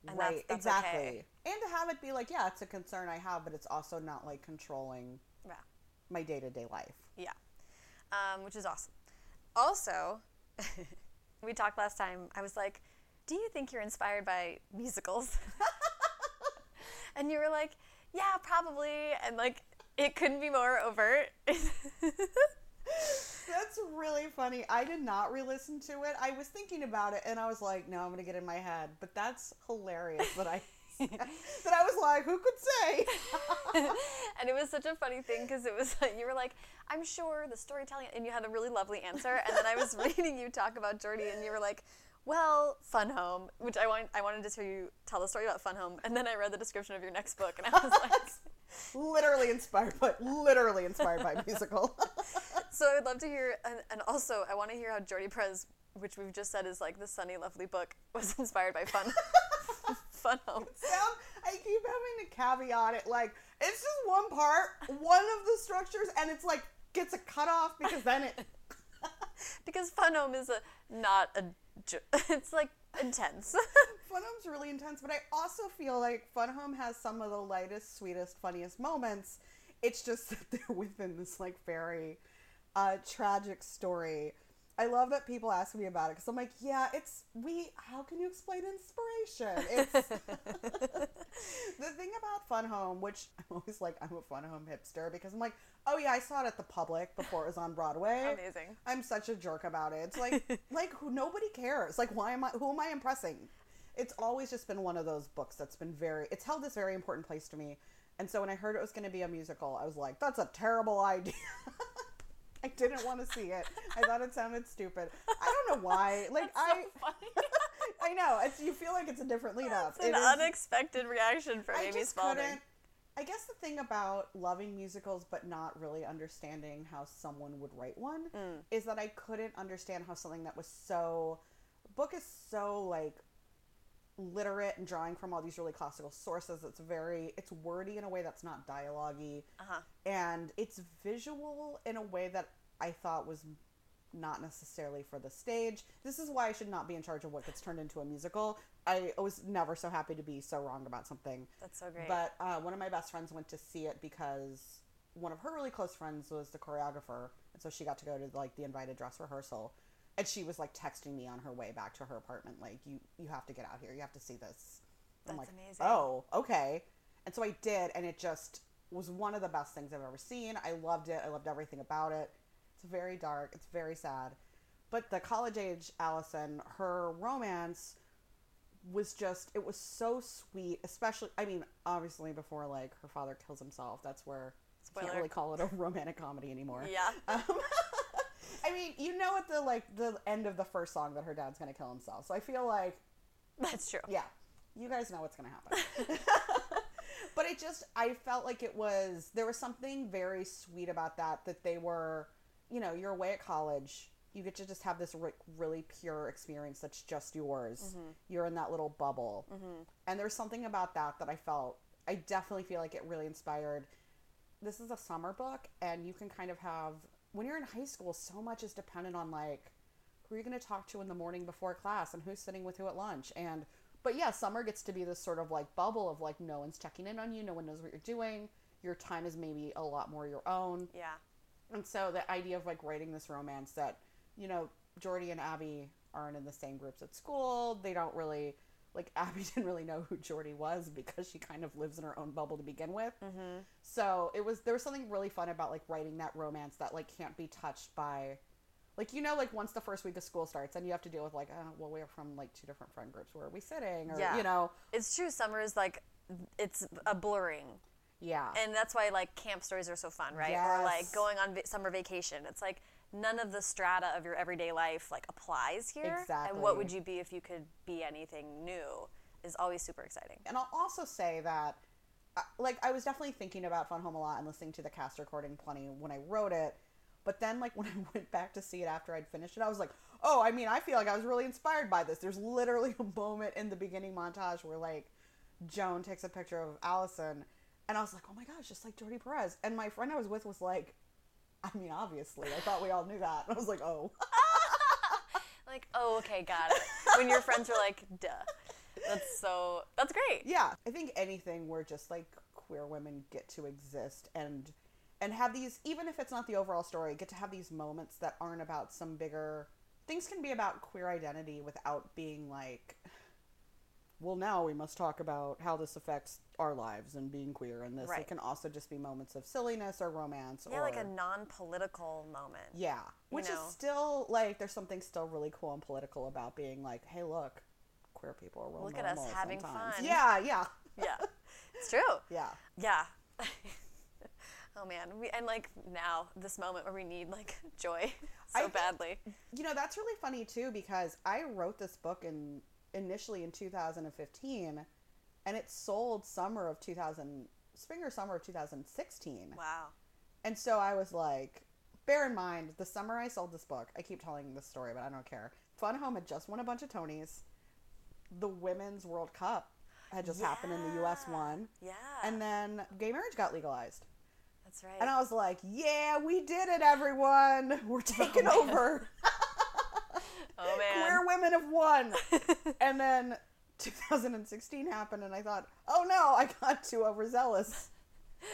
Right, that's, that's exactly. okay. And to have it be like, yeah, it's a concern I have, but it's also not like controlling Yeah. my day to day life. Yeah, um, which is awesome. Also, we talked last time. I was like, "Do you think you're inspired by musicals?" and you were like, "Yeah, probably." And like, it couldn't be more overt. That's really funny. I did not re listen to it. I was thinking about it and I was like, no, I'm going to get in my head. But that's hilarious that I. that I was like, who could say? and it was such a funny thing because it was like you were like, "I'm sure the storytelling," and you had a really lovely answer. And then I was reading you talk about Jordi, and you were like, "Well, Fun Home," which I want I wanted to hear you tell the story about Fun Home. And then I read the description of your next book, and I was like. Literally inspired by literally inspired by musical. So I would love to hear, and, and also I want to hear how Jordi Perez, which we've just said is like the sunny, lovely book, was inspired by fun, fun home. Sound, I keep having to caveat it like it's just one part, one of the structures, and it's like gets a cut off because then it Because fun home is a not a, it's like intense. Fun Home's really intense, but I also feel like Fun Home has some of the lightest, sweetest, funniest moments. It's just that they're within this like very uh, tragic story. I love that people ask me about it because I'm like, yeah, it's we. How can you explain inspiration? It's the thing about Fun Home, which I'm always like, I'm a Fun Home hipster because I'm like, oh yeah, I saw it at the public before it was on Broadway. Amazing. I'm such a jerk about it. It's like like who nobody cares. Like why am I who am I impressing? It's always just been one of those books that's been very it's held this very important place to me. And so when I heard it was going to be a musical, I was like, that's a terrible idea. I didn't want to see it. I thought it sounded stupid. I don't know why. Like I funny. I know. It's you feel like it's a different lead up. It's an unexpected reaction from I Amy Spalding. I guess the thing about loving musicals but not really understanding how someone would write one mm. is that I couldn't understand how something that was so book is so like literate and drawing from all these really classical sources. It's very it's wordy in a way that's not dialogue-y. Uh-huh. And it's visual in a way that I thought was not necessarily for the stage. This is why I should not be in charge of what gets turned into a musical. I was never so happy to be so wrong about something. That's so great. But uh, one of my best friends went to see it because one of her really close friends was the choreographer, and so she got to go to like the invited dress rehearsal. And she was like texting me on her way back to her apartment, like, "You you have to get out here. You have to see this." I'm That's like, amazing. "Oh, okay." And so I did, and it just was one of the best things I've ever seen. I loved it. I loved everything about it. It's very dark. It's very sad. But the college age Alison, her romance was just it was so sweet especially i mean obviously before like her father kills himself that's where Spoiler. can't really call it a romantic comedy anymore yeah. um, i mean you know at the like the end of the first song that her dad's gonna kill himself so i feel like That's true. yeah. You guys know what's gonna happen. But it just i felt like it was there was something very sweet about that that they were you know you're away at college you get to just have this re- really pure experience that's just yours. Mm-hmm. You're in that little bubble. Mm-hmm. And there's something about that that i felt i definitely feel like it really inspired this is a summer book and you can kind of have when you're in high school so much is dependent on like who you're you going to talk to in the morning before class and who's sitting with who at lunch and but yeah summer gets to be this sort of like bubble of like no one's checking in on you no one knows what you're doing your time is maybe a lot more your own Yeah. and so the idea of like writing this romance that, you know, Jordi and Abby aren't in the same groups at school. They don't really like Abby didn't really know who Jordi was because she kind of lives in her own bubble to begin with. Mm-hmm. So it was there was something really fun about like writing that romance that like can't be touched by, like you know like once the first week of school starts and you have to deal with like oh well we're from like two different friend groups where are we sitting or Yeah. you know It's true. Summer is like, it's a blurring. yeah And that's why like camp stories are so fun, right? Or like going on va- summer vacation. It's like none of the strata of your everyday life like applies here. Exactly. And what would you be if you could be anything new is always super exciting. And I'll also say that, uh, like, I was definitely thinking about Fun Home a lot and listening to the cast recording plenty when I wrote it. But then, like, when I went back to see it after I'd finished it, I was like, oh, I mean, I feel like I was really inspired by this. There's literally a moment in the beginning montage where, like, Joan takes a picture of Alison, and I was like, oh my gosh, just like Jordi Perez. And my friend I was with was like, I mean, obviously, I thought we all knew that. I was like, oh. Like, oh, okay, got it. when your friends are like, duh. That's so, that's great. yeah i think anything where just like queer women get to exist and and have these even if it's not the overall story get to have these moments that aren't about some bigger things can be about queer identity without being like well now we must talk about how this affects our lives and being queer and this Right. it can also just be moments of silliness or romance Yeah, or like a non political moment. yeah which know? is still like there's something still really cool and political about being like hey look queer people are real Look at us having sometimes. fun. yeah yeah Yeah. It's true. yeah Yeah. oh man, we and like now this moment where we need like joy so I badly. You know, that's really funny too because I wrote this book in initially in 2015 and it sold summer of 2000 spring or summer of 2016. Wow. And so I was like, bear in mind, the summer I sold this book, I keep telling this story, but I don't care. Fun Home had just won a bunch of Tonys. The Women's World Cup had just happened in the US one. Yeah. And then gay marriage got legalized. that's right. And I was like, yeah, we did it, everyone. We're oh, taking over. oh man. queer women have won. and then 2016 happened, and I thought, oh no, I got too overzealous.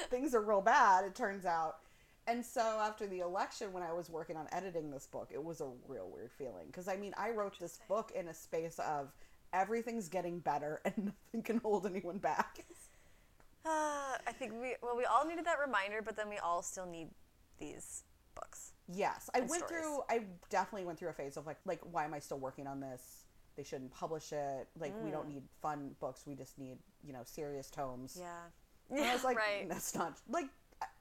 Things are real bad, it turns out. And so after the election, when I was working on editing this book, it was a real weird feeling. Because I mean, I wrote this book in a space of everything's getting better and nothing can hold anyone back. Ah, I think we well we all needed that reminder, but then we all still need these books. Yes, I went stories. through. I definitely went through a phase of like, like, why am I still working on this? They shouldn't publish it. Like, we Mm. don't need fun books. We just need, you know, serious tomes. Yeah. And I was like, right. that's not like.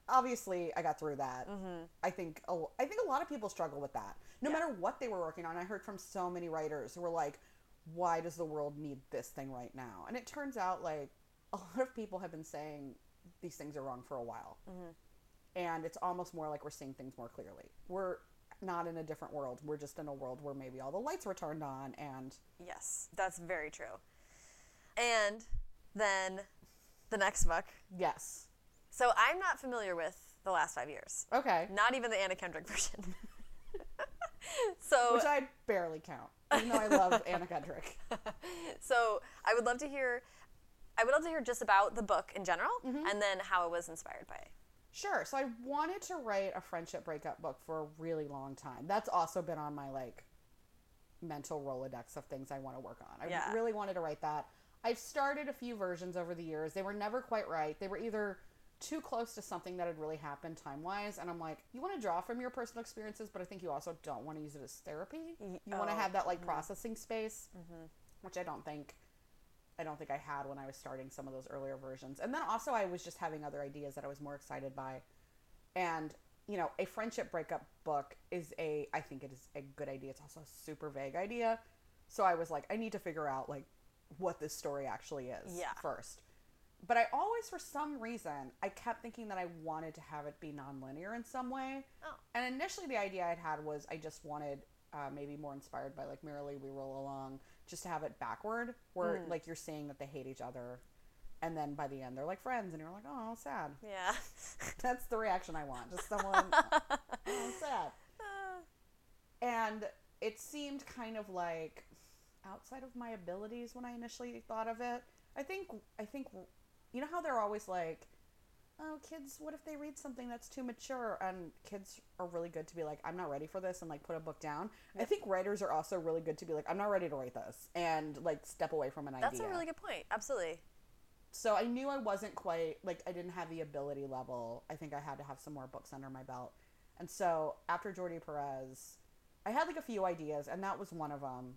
Obviously, I got through that. Mm-hmm. I think a, I think a lot of people struggle with that. No Yeah. matter what they were working on, I heard from so many writers who were like, "Why does the world need this thing right now?" And it turns out like a lot of people have been saying these things are wrong for a while. And it's almost more like we're seeing things more clearly. We're not in a different world. We're just in a world where maybe all the lights were turned on and Yes, that's very true. And then the next book. yes. So I'm not familiar with the last five years. Okay. Not even the Anna Kendrick version. so Which I barely count. Even though I love Anna Kendrick. so I would love to hear I would love to hear just about the book in general Mm-hmm. and then how it was inspired by it. Sure. So I wanted to write a friendship breakup book for a really long time. That's also been on my like mental Rolodex of things I want to work on. I Yeah. really wanted to write that. I've started a few versions over the years. They were never quite right. They were either too close to something that had really happened time wise, and I'm like, you want to draw from your personal experiences, but I think you also don't want to use it as therapy. You want to oh, have that like mm-hmm. processing space, mm-hmm. which I don't think I don't think I had when I was starting some of those earlier versions. And then also I was just having other ideas that I was more excited by. And, you know, a friendship breakup book is a I think it is a good idea. It's also a super vague idea. So I was like, I need to figure out like what this story actually is Yeah. first. But I always for some reason I kept thinking that I wanted to have it be nonlinear in some way. Oh. And initially, the idea I'd had was I just wanted, uh, maybe more inspired by like Merrily We Roll Along, just to have it backward, where Hmm. like you're saying that they hate each other, and then by the end they're like friends, and you're like, oh, sad. Yeah. That's the reaction I want. Just someone, oh, sad. And it seemed kind of like outside of my abilities when I initially thought of it. I think I think you know how they're always like, oh, kids, what if they read something that's too mature? And kids are really good to be like, I'm not ready for this, and like put a book down. I think writers are also really good to be like, I'm not ready to write this, and like step away from an That's idea. That's a really good point. Absolutely. So I knew I wasn't quite like I didn't have the ability level. I think I had to have some more books under my belt. And so after Jordi Perez, I had like a few ideas, and that was one of them.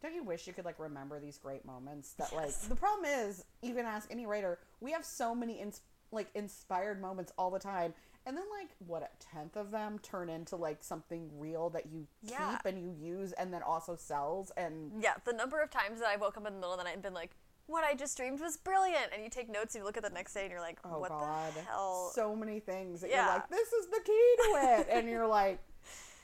Don't you wish you could like remember these great moments? That like the problem is, you can ask any writer. We have so many ins- like inspired moments all the time, and then like what a tenth of them turn into like something real that you Yeah. keep and you use, and then also sells. And Yeah, the number of times that I woke up in the middle of the night and been like, what I just dreamed was brilliant. And you take notes and you look at the next day and you're like, Oh what God! the hell? So many things that Yeah. you're like, this is the key to it, and you're like,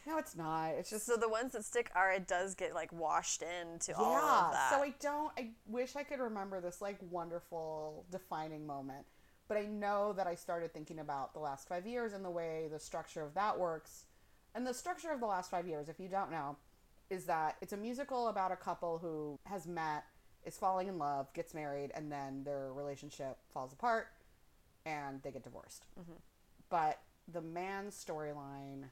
no, it's not. It's just so the ones that stick are, it does get like washed into yeah. all of that. So I don't. I wish I could remember this like wonderful defining moment, but I know that I started thinking about the last five years and the way the structure of that works, and the structure of the last five years. If you don't know, is that it's a musical about a couple who has met, is falling in love, gets married, and then their relationship falls apart, and they get divorced. Mm-hmm. But the man's storyline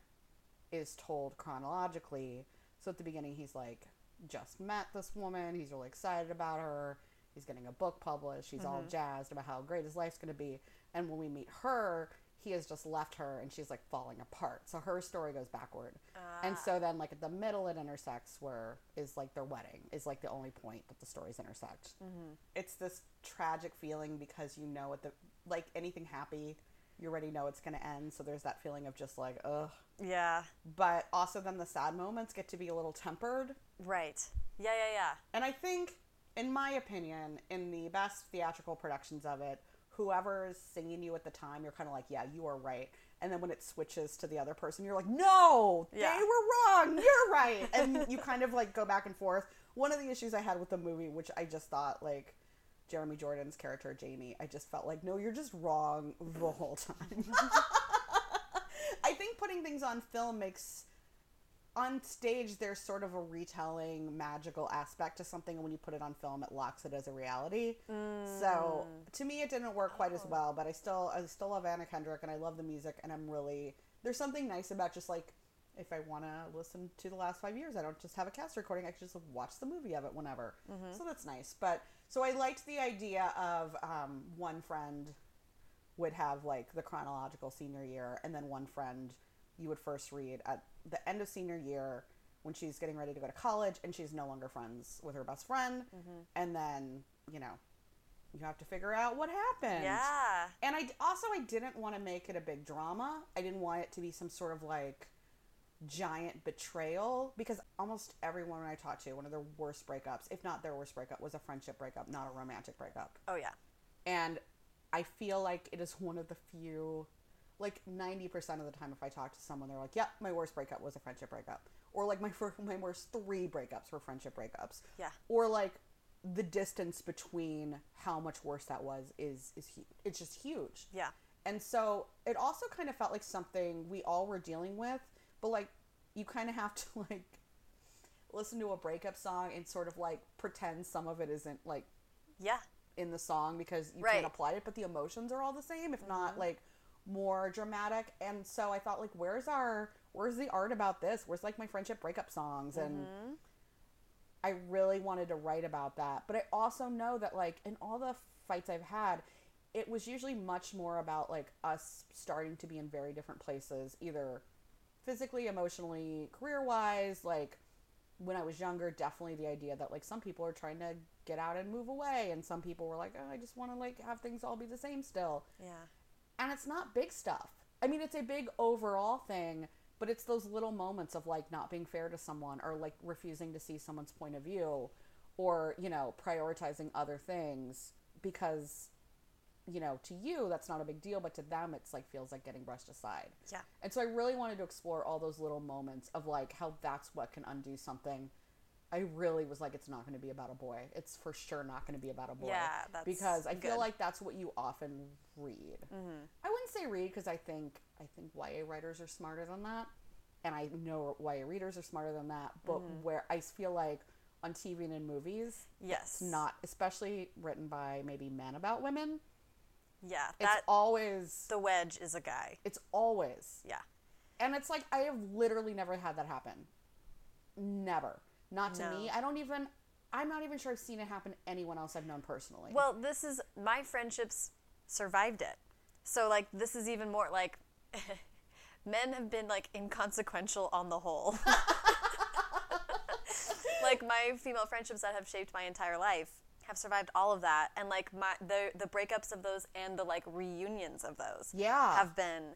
is told chronologically. So at the beginning, he's like just met this woman. He's really excited about her. He's getting a book published. He's all mm-hmm. jazzed about how great his life's going to be. And when we meet her, he has just left her and she's like falling apart. So her story goes backward. And so ah. then, like at the middle, it intersects where is like their wedding is like the only point that the stories intersect. Mm-hmm. It's this tragic feeling because you know at the like anything happy, you already know it's going to end. So there's that feeling of just like ugh. yeah, But also then the sad moments get to be a little tempered. right. Yeah, yeah, yeah. And I think, in my opinion, in the best theatrical productions of it, whoever's singing you at the time, you're kind of like, yeah, you are right. And then when it switches to the other person, you're like, no, Yeah. they were wrong. You're right. and you kind of like go back and forth. One of the issues I had with the movie, which I just thought like Jeremy Jordan's character, Jamie, I just felt like, no, you're just wrong the whole time. I think putting things on film makes on stage there's sort of a retelling magical aspect to something and when you put it on film it locks it as a reality. So to me it didn't work quite as well but i still i still love anna kendrick and i love the music and i'm really there's something nice about just like if i want to listen to the last five years i don't just have a cast recording i can just watch the movie of it whenever. So that's nice but so i liked the idea of um, one friend would have like the chronological senior year and then one friend you would first read at the end of senior year when she's getting ready to go to college and she's no longer friends with her best friend. Mm-hmm. And then you know you have to figure out what happened. Yeah. and i also i didn't want to make it a big drama. I didn't want it to be some sort of like giant betrayal because almost everyone i talked to one of their worst breakups if not their worst breakup was a friendship breakup not a romantic breakup. Oh, yeah. and I feel like it is one of the few, like 90% of the time, if I talk to someone, they're like, yeah, my worst breakup was a friendship breakup. Or like my, first, my worst three breakups were friendship breakups. Yeah. Or like the distance between how much worse that was is, is huge. It's just huge. Yeah. And so it also kind of felt like something we all were dealing with, but like you kind of have to like listen to a breakup song and sort of like pretend some of it isn't like Yeah. in the song because you Right. can't apply it, but the emotions are all the same, if not mm-hmm. like more dramatic. And so I thought like, where's our where's the art about this? Where's like my friendship breakup songs? And mm-hmm. I really wanted to write about that. But I also know that like in all the fights I've had, it was usually much more about like us starting to be in very different places, either physically, emotionally, career wise, like when I was younger, definitely the idea that like some people are trying to get out and move away, and some people were like, oh, I just want to like have things all be the same still. Yeah. And it's not big stuff. I mean, it's a big overall thing, but it's those little moments of like not being fair to someone or like refusing to see someone's point of view or, you know, prioritizing other things because you know, to you that's not a big deal, but to them it's like feels like getting brushed aside. Yeah. And so I really wanted to explore all those little moments of like how that's what can undo something. I really was like, it's not going to be about a boy. It's for sure not going to be about a boy. Yeah, that's because I feel like that's what you often read. Mm-hmm. I wouldn't say read because I think I think YA writers are smarter than that, and I know YA readers are smarter than that. But Mm-hmm. where I feel like on TV and in movies, Yes. it's not, especially written by maybe men about women. Yeah. It's That always the wedge is a guy. it's always Yeah. And it's like I have literally never had that happen. Never. Not to No. me. I don't even I'm not even sure I've seen it happen to anyone else I've known personally. Well, this is my friendships survived it. So like this is even more like men have been like inconsequential on the whole. like my female friendships that have shaped my entire life have survived all of that and like my the the breakups of those and the like reunions of those Yeah. have been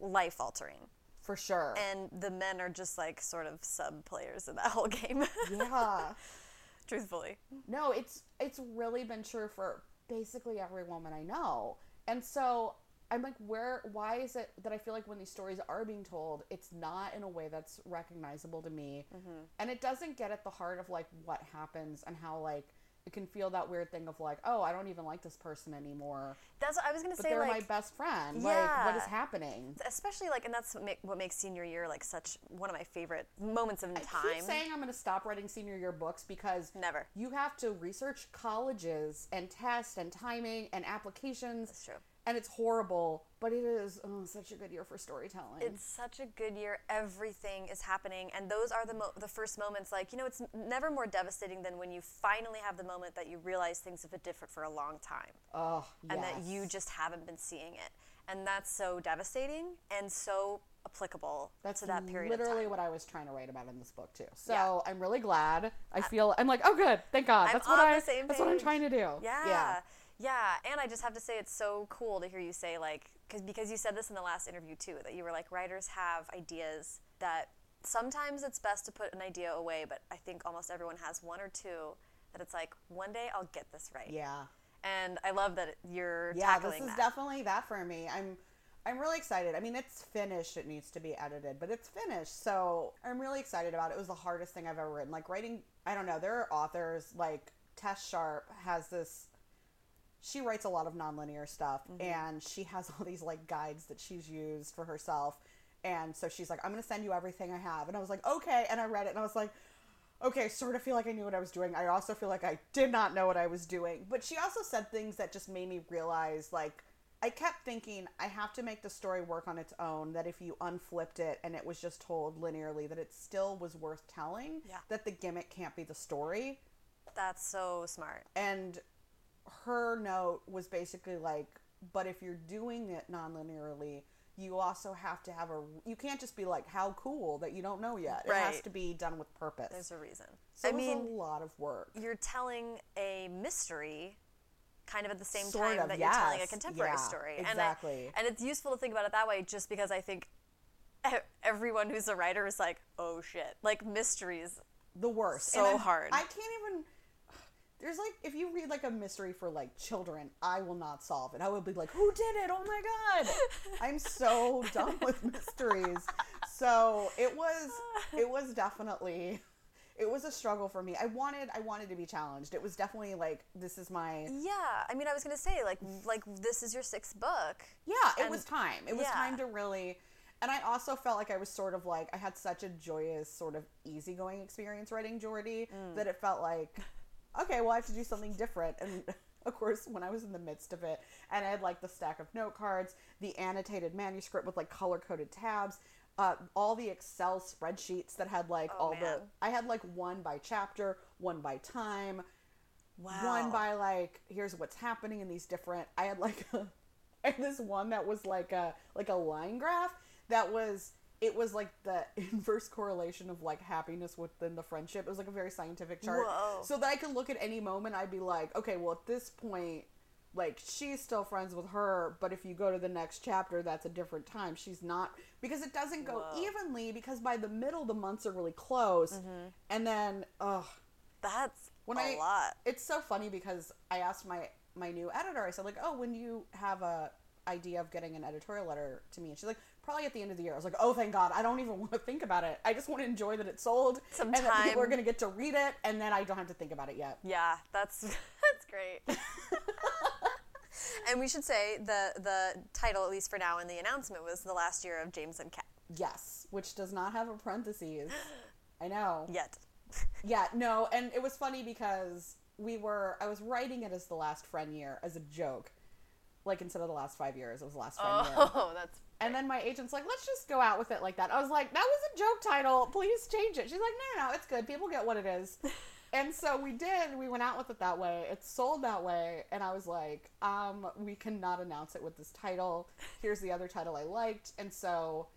life altering. For sure. And the men are just like sort of sub players in that whole game. yeah. Truthfully. No, it's it's really been true for basically every woman I know. And so I'm like, where? Why is it that I feel like when these stories are being told, it's not in a way that's recognizable to me, mm-hmm. and it doesn't get at the heart of like what happens and how like can feel that weird thing of like, oh, I don't even like this person anymore, That's what I was gonna but say. they're like, my best friend. Like, what is happening? especially like and that's what, make, what makes senior year like such one of my favorite moments of in I time keep saying I'm going to stop writing senior year books because Never. You have to research colleges and tests and timing and applications. That's true. And it's horrible, but it is oh, such a good year for storytelling. it's such a good year everything is happening and those are the mo- the first moments like you know it's never more devastating than when you finally have the moment that you realize things have been different for a long time oh, and that you just haven't been seeing it and that's so devastating and so applicable That's to that period literally of time what I was trying to write about in this book too. So Yeah. I'm really glad. I feel I'm like, oh, good, thank God. I'm that's what I. that's what I'm trying to do. Yeah. Yeah. Yeah, and I just have to say it's so cool to hear you say like cuz because you said this in the last interview too that you were like writers have ideas that sometimes it's best to put an idea away, but I think almost everyone has one or two that it's like one day I'll get this right. Yeah. And I love that you're Yeah. This is that. definitely that for me. I'm. I'm really excited. I mean, it's finished. It needs to be edited, but it's finished. So I'm really excited about it. It was the hardest thing I've ever written. Like writing, I don't know. There are authors like Tess Sharpe has this. She writes a lot of nonlinear stuff, mm-hmm. and she has all these like guides that she's used for herself. And so she's like, "I'm going to send you everything I have," and I was like, "Okay." And I read it, and I was like, okay, sort of feel like I knew what I was doing. I also feel like I did not know what I was doing. But she also said things that just made me realize like I kept thinking I have to make the story work on its own that if you unflipped it and it was just told linearly that it still was worth telling, Yeah. that the gimmick can't be the story. That's so smart. And her note was basically like, but if you're doing it non-linearly, you also have to have a you can't just be like how cool that you don't know yet. It has to be done with purpose. There's a reason. so I mean, a lot of work. you're telling a mystery kind of at the same Sort time of, that you're telling a contemporary Yeah, story. exactly. And, I, and it's useful to think about it that way just because I think everyone who's a writer is like, oh shit. Like mysteries. the worst. So hard. I can't even. There's like if you read like a mystery for like children, I will not solve it. I will be like, who did it? Oh my god, I'm so done with mysteries. So it was it was definitely it was a struggle for me. I wanted I wanted to be challenged. It was definitely like this is my Yeah, I mean, I was gonna say like like this is your sixth book. yeah. It And- was time. It was yeah. time to really. And I also felt like I was sort of like I had such a joyous, sort of easygoing experience writing Jordi Mm. that it felt like, okay, well I have to do something different. And of course, when I was in the midst of it, and I had like the stack of note cards, the annotated manuscript with like color coded tabs, uh, all the Excel spreadsheets that had like Oh, all man. the. I had like one by chapter, one by time, Wow. one by like here's what's happening in these different i had like a, I had this one that was like a like a line graph that was it was like the inverse correlation of like happiness within the friendship it was like a very scientific chart Whoa. so that i could look at any moment i'd be like okay well at this point like she's still friends with her but if you go to the next chapter that's a different time she's not because it doesn't go Whoa. evenly because by the middle the months are really close mm-hmm. and then ugh That's when a I lot. it's so funny because I asked my my new editor. I said like, "Oh, when you have a idea of getting an editorial letter to me?" And she's like, "Probably at the end of the year." I was like, "Oh, thank God! I don't even want to think about it. I just want to enjoy that it's sold Some and that people are going to get to read it, and then I don't have to think about it yet." Yeah, that's that's great. and we should say the the title, at least for now, in the announcement was the last year of James and Kat. Yes, which does not have a parentheses. I know. Yet. Yeah, no, and it was funny because we were I was writing it as the last friend year as a joke. Like instead of the last five years, it was the last five years. Oh, that's And then my agent's like, let's just go out with it like that. I was like, that was a joke title. Please change it. She's like, no, no, no, it's good. People get what it is. and so we did. We went out with it that way. It sold that way. And I was like, um, we cannot announce it with this title. Here's the other title I liked. And so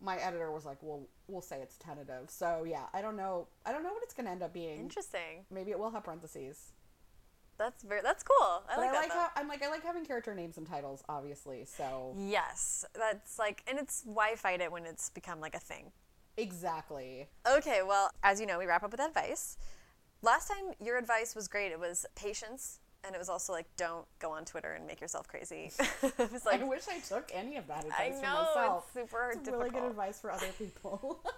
my editor was like, well, we'll say it's tentative. So yeah, I don't know. I don't know what it's going to end up being. interesting. Maybe it will have parentheses. That's very that's cool. I But like I like how I'm like I like having character names and titles, obviously. So Yes, that's like, and it's why fight it when it's become like a thing. exactly. Okay, well, as you know, we wrap up with advice. Last time, your advice was great. It was patience, and it was also like, don't go on Twitter and make yourself crazy. it was like, I wish I took any of that I advice know for myself. it's super It's difficult. really good advice for other people.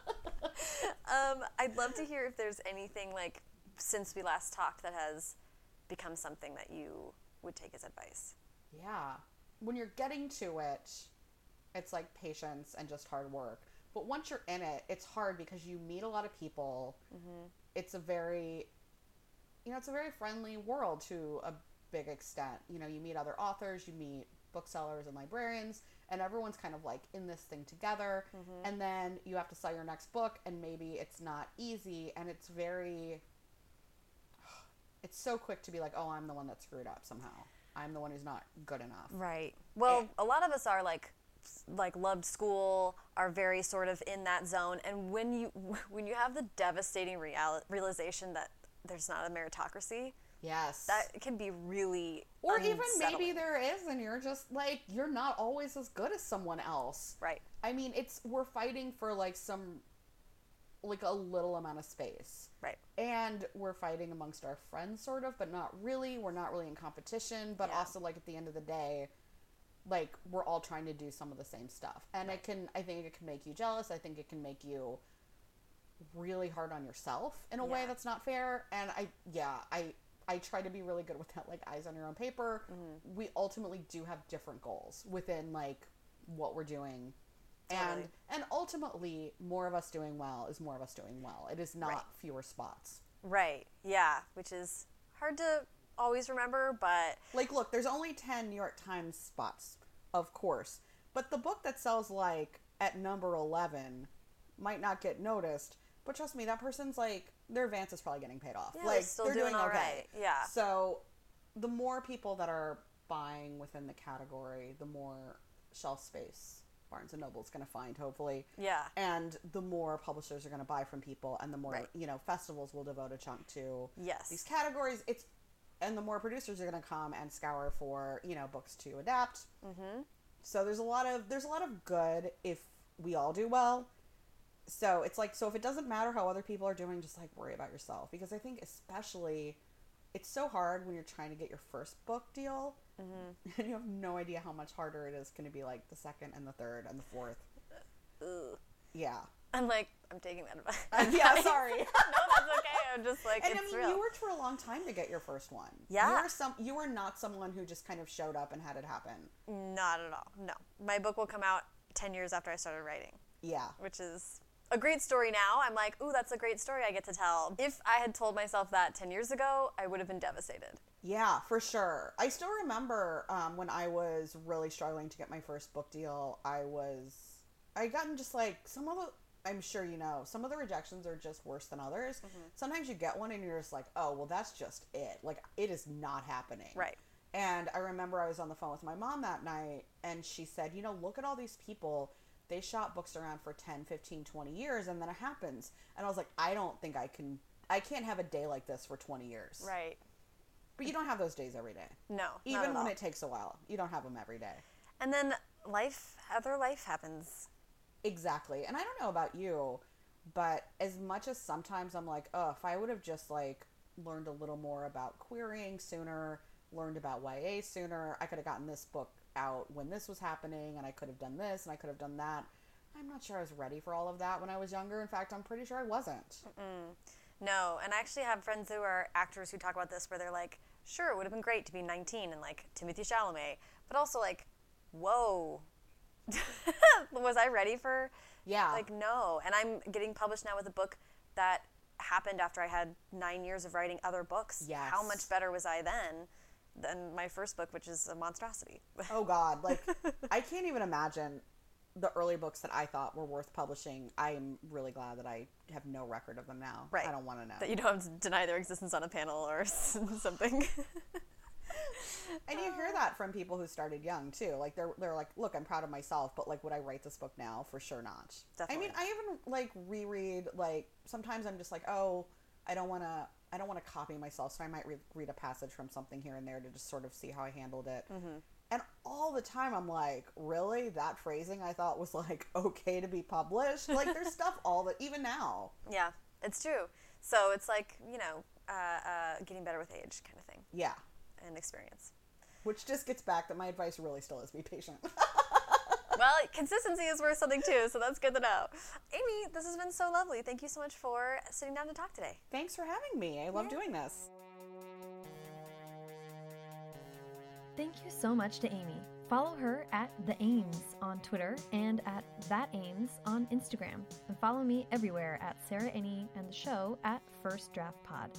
Um, I'd love to hear if there's anything like since we last talked that has become something that you would take as advice. yeah. When you're getting to it, it's like patience and just hard work. But once you're in it, it's hard because you meet a lot of people. Mm-hmm. It's a very, you know, it's a very friendly world to a big extent. You know, you meet other authors, you meet booksellers and librarians, and everyone's kind of like in this thing together. Mm-hmm. And then you have to sell your next book, and maybe it's not easy, and it's very it's so quick to be like, oh, I'm the one that screwed up somehow. I'm the one who's not good enough. Right. Well, a lot of us are like like loved school, are very sort of in that zone, and when you when you have the devastating real, realization that there's not a meritocracy, Yes. that can be really or even maybe there is, and you're just like, you're not always as good as someone else. right. I mean, it's, we're fighting for like some, like a little amount of space. Right. And we're fighting amongst our friends, sort of, but not really. We're not really in competition, but Yeah. also, like, at the end of the day, like, we're all trying to do some of the same stuff. And it can, I think it can make you jealous. I think it can make you really hard on yourself in a way that's not fair. And I, yeah, I, I try to be really good with that, like, eyes on your own paper. Mm-hmm. We ultimately do have different goals within, like, what we're doing. And Totally. and ultimately, more of us doing well is more of us doing well. It is not Right. fewer spots. Right. Yeah, which is hard to always remember, but Like, look, there's only 10 New York Times spots, of course. But the book that sells, like, at number 11 might not get noticed. But trust me, that person's, like, their advance is probably getting paid off. Yeah, they're like, still doing all right. Yeah. So, the more people that are buying within the category, the more shelf space Barnes and Noble is going to find, hopefully. yeah. and the more publishers are going to buy from people and the more Right. you know festivals will devote a chunk to Yes. these categories it's and the more producers are going to come and scour for you know books to adapt mm-hmm. so there's a lot of there's a lot of good if we all do well so it's like so if it doesn't matter how other people are doing just like worry about yourself because i think especially it's so hard when you're trying to get your first book deal Mm-hmm. and you have no idea how much harder it is going to be like the second and the third and the fourth. Ugh. Yeah. I'm like, I'm taking that advice. Uh, yeah, sorry. no, that's okay. I'm just like, and I mean, real. you worked for a long time to get your first one. Yeah. You were some. You were not someone who just kind of showed up and had it happen. Not at all. No. My book will come out 10 years after I started writing, Yeah. which is a great story now. I'm like, ooh, that's a great story I get to tell. If I had told myself that 10 years ago, I would have been devastated. Yeah, for sure. I still remember um, when I was really struggling to get my first book deal. I was, I gotten just like some of the. I'm sure you know some of the rejections are just worse than others. Mm-hmm. Sometimes you get one and you're just like, oh well, that's just it. Like it is not happening. Right. And I remember I was on the phone with my mom that night and she said, you know, look at all these people. They shop books around for 10, 15, 20 years and then it happens. And I was like, I don't think I can, I can't have a day like this for 20 years. Right. But you don't have those days every day. No. Even when all. it takes a while, you don't have them every day. And then life, other life happens. Exactly. And I don't know about you, but as much as sometimes I'm like, oh, if I would have just like learned a little more about querying sooner, learned about YA sooner, I could have gotten this book out when this was happening and I could have done this and I could have done that. I'm not sure I was ready for all of that when I was younger. In fact, I'm pretty sure I wasn't. No, and I actually have friends who are actors who talk about this where they're like, sure, it would have been great to be 19 and like Timothée Chalamet, but also like, whoa, was I ready for? Yeah. Like, no. And I'm getting published now with a book that happened after I had nine years of writing other books. Yes. How much better was I then than my first book, which is a monstrosity? Oh God, like I can't even imagine the early books that I thought were worth publishing. I'm really glad that I have no record of them now. Right. I don't want to know. that you don't have to deny their existence on a panel or something. And you hear that from people who started young too. Like they're they're like, look, I'm proud of myself, but like, would I write this book now? For sure not. I mean, I even like reread. Like sometimes I'm just like, oh, I don't want to. I don't want to copy myself, so I might re- read a passage from something here and there to just sort of see how I handled it. Mm-hmm. And all the time, I'm like, really? That phrasing I thought was like okay to be published. Like there's stuff all that even now. yeah, it's true. So it's like, you know, uh, uh, getting better with age kind of thing Yeah. and experience. Which just gets back that my advice really still is be patient. well, consistency is worth something too, so that's good to know. Amy, this has been so lovely. Thank you so much for sitting down to talk today. Thanks for having me. I love doing this. Thank you so much to Amy. Follow her at The Ames on Twitter and at That Ames on Instagram. And follow me everywhere at Sarah Enni and the show at First Draft Pod.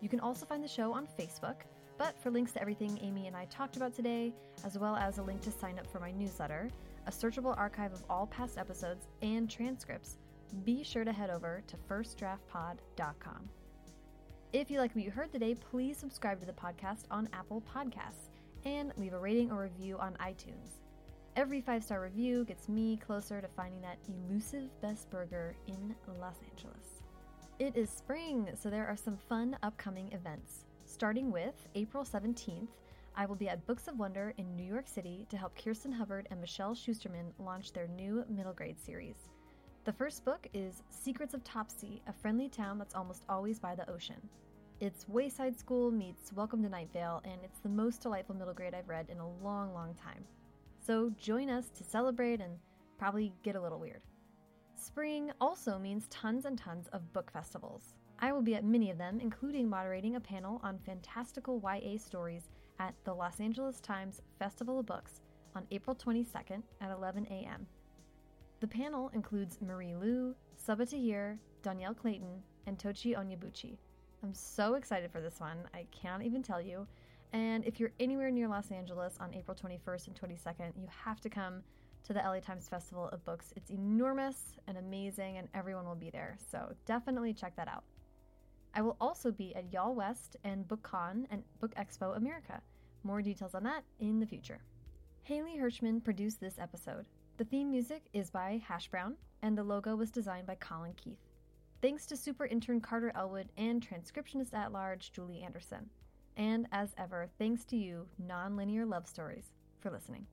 You can also find the show on Facebook, but for links to everything Amy and I talked about today, as well as a link to sign up for my newsletter, a searchable archive of all past episodes, and transcripts, be sure to head over to firstdraftpod.com. If you like what you heard today, please subscribe to the podcast on Apple Podcasts and leave a rating or review on iTunes. Every five star review gets me closer to finding that elusive best burger in Los Angeles. It is spring, so there are some fun upcoming events. Starting with April 17th, I will be at Books of Wonder in New York City to help Kirsten Hubbard and Michelle Schusterman launch their new middle grade series. The first book is Secrets of Topsea, a friendly town that's almost always by the ocean. It's Wayside School meets Welcome to Night Vale, and it's the most delightful middle grade I've read in a long, long time. So join us to celebrate and probably get a little weird. Spring also means tons and tons of book festivals. I will be at many of them, including moderating a panel on fantastical YA stories at the Los Angeles Times Festival of Books on April 22nd at 11 a.m. The panel includes Marie Lu, Sabaa Tahir, Dhonielle Clayton, and Tochi Onyebuchi. I'm so excited for this one, I can't even tell you. And if you're anywhere near Los Angeles on April 21st and 22nd, you have to come to the LA Times Festival of Books. It's enormous and amazing, and everyone will be there, so definitely check that out. I will also be at Y'all West and BookCon and Book Expo America. More details on that in the future. Haley Hirschman produced this episode. The theme music is by Hash Brown, and the logo was designed by Colin Keith. Thanks to super intern Carter Elwood and transcriptionist at large Julie Anderson. And as ever, thanks to you, nonlinear love stories, for listening.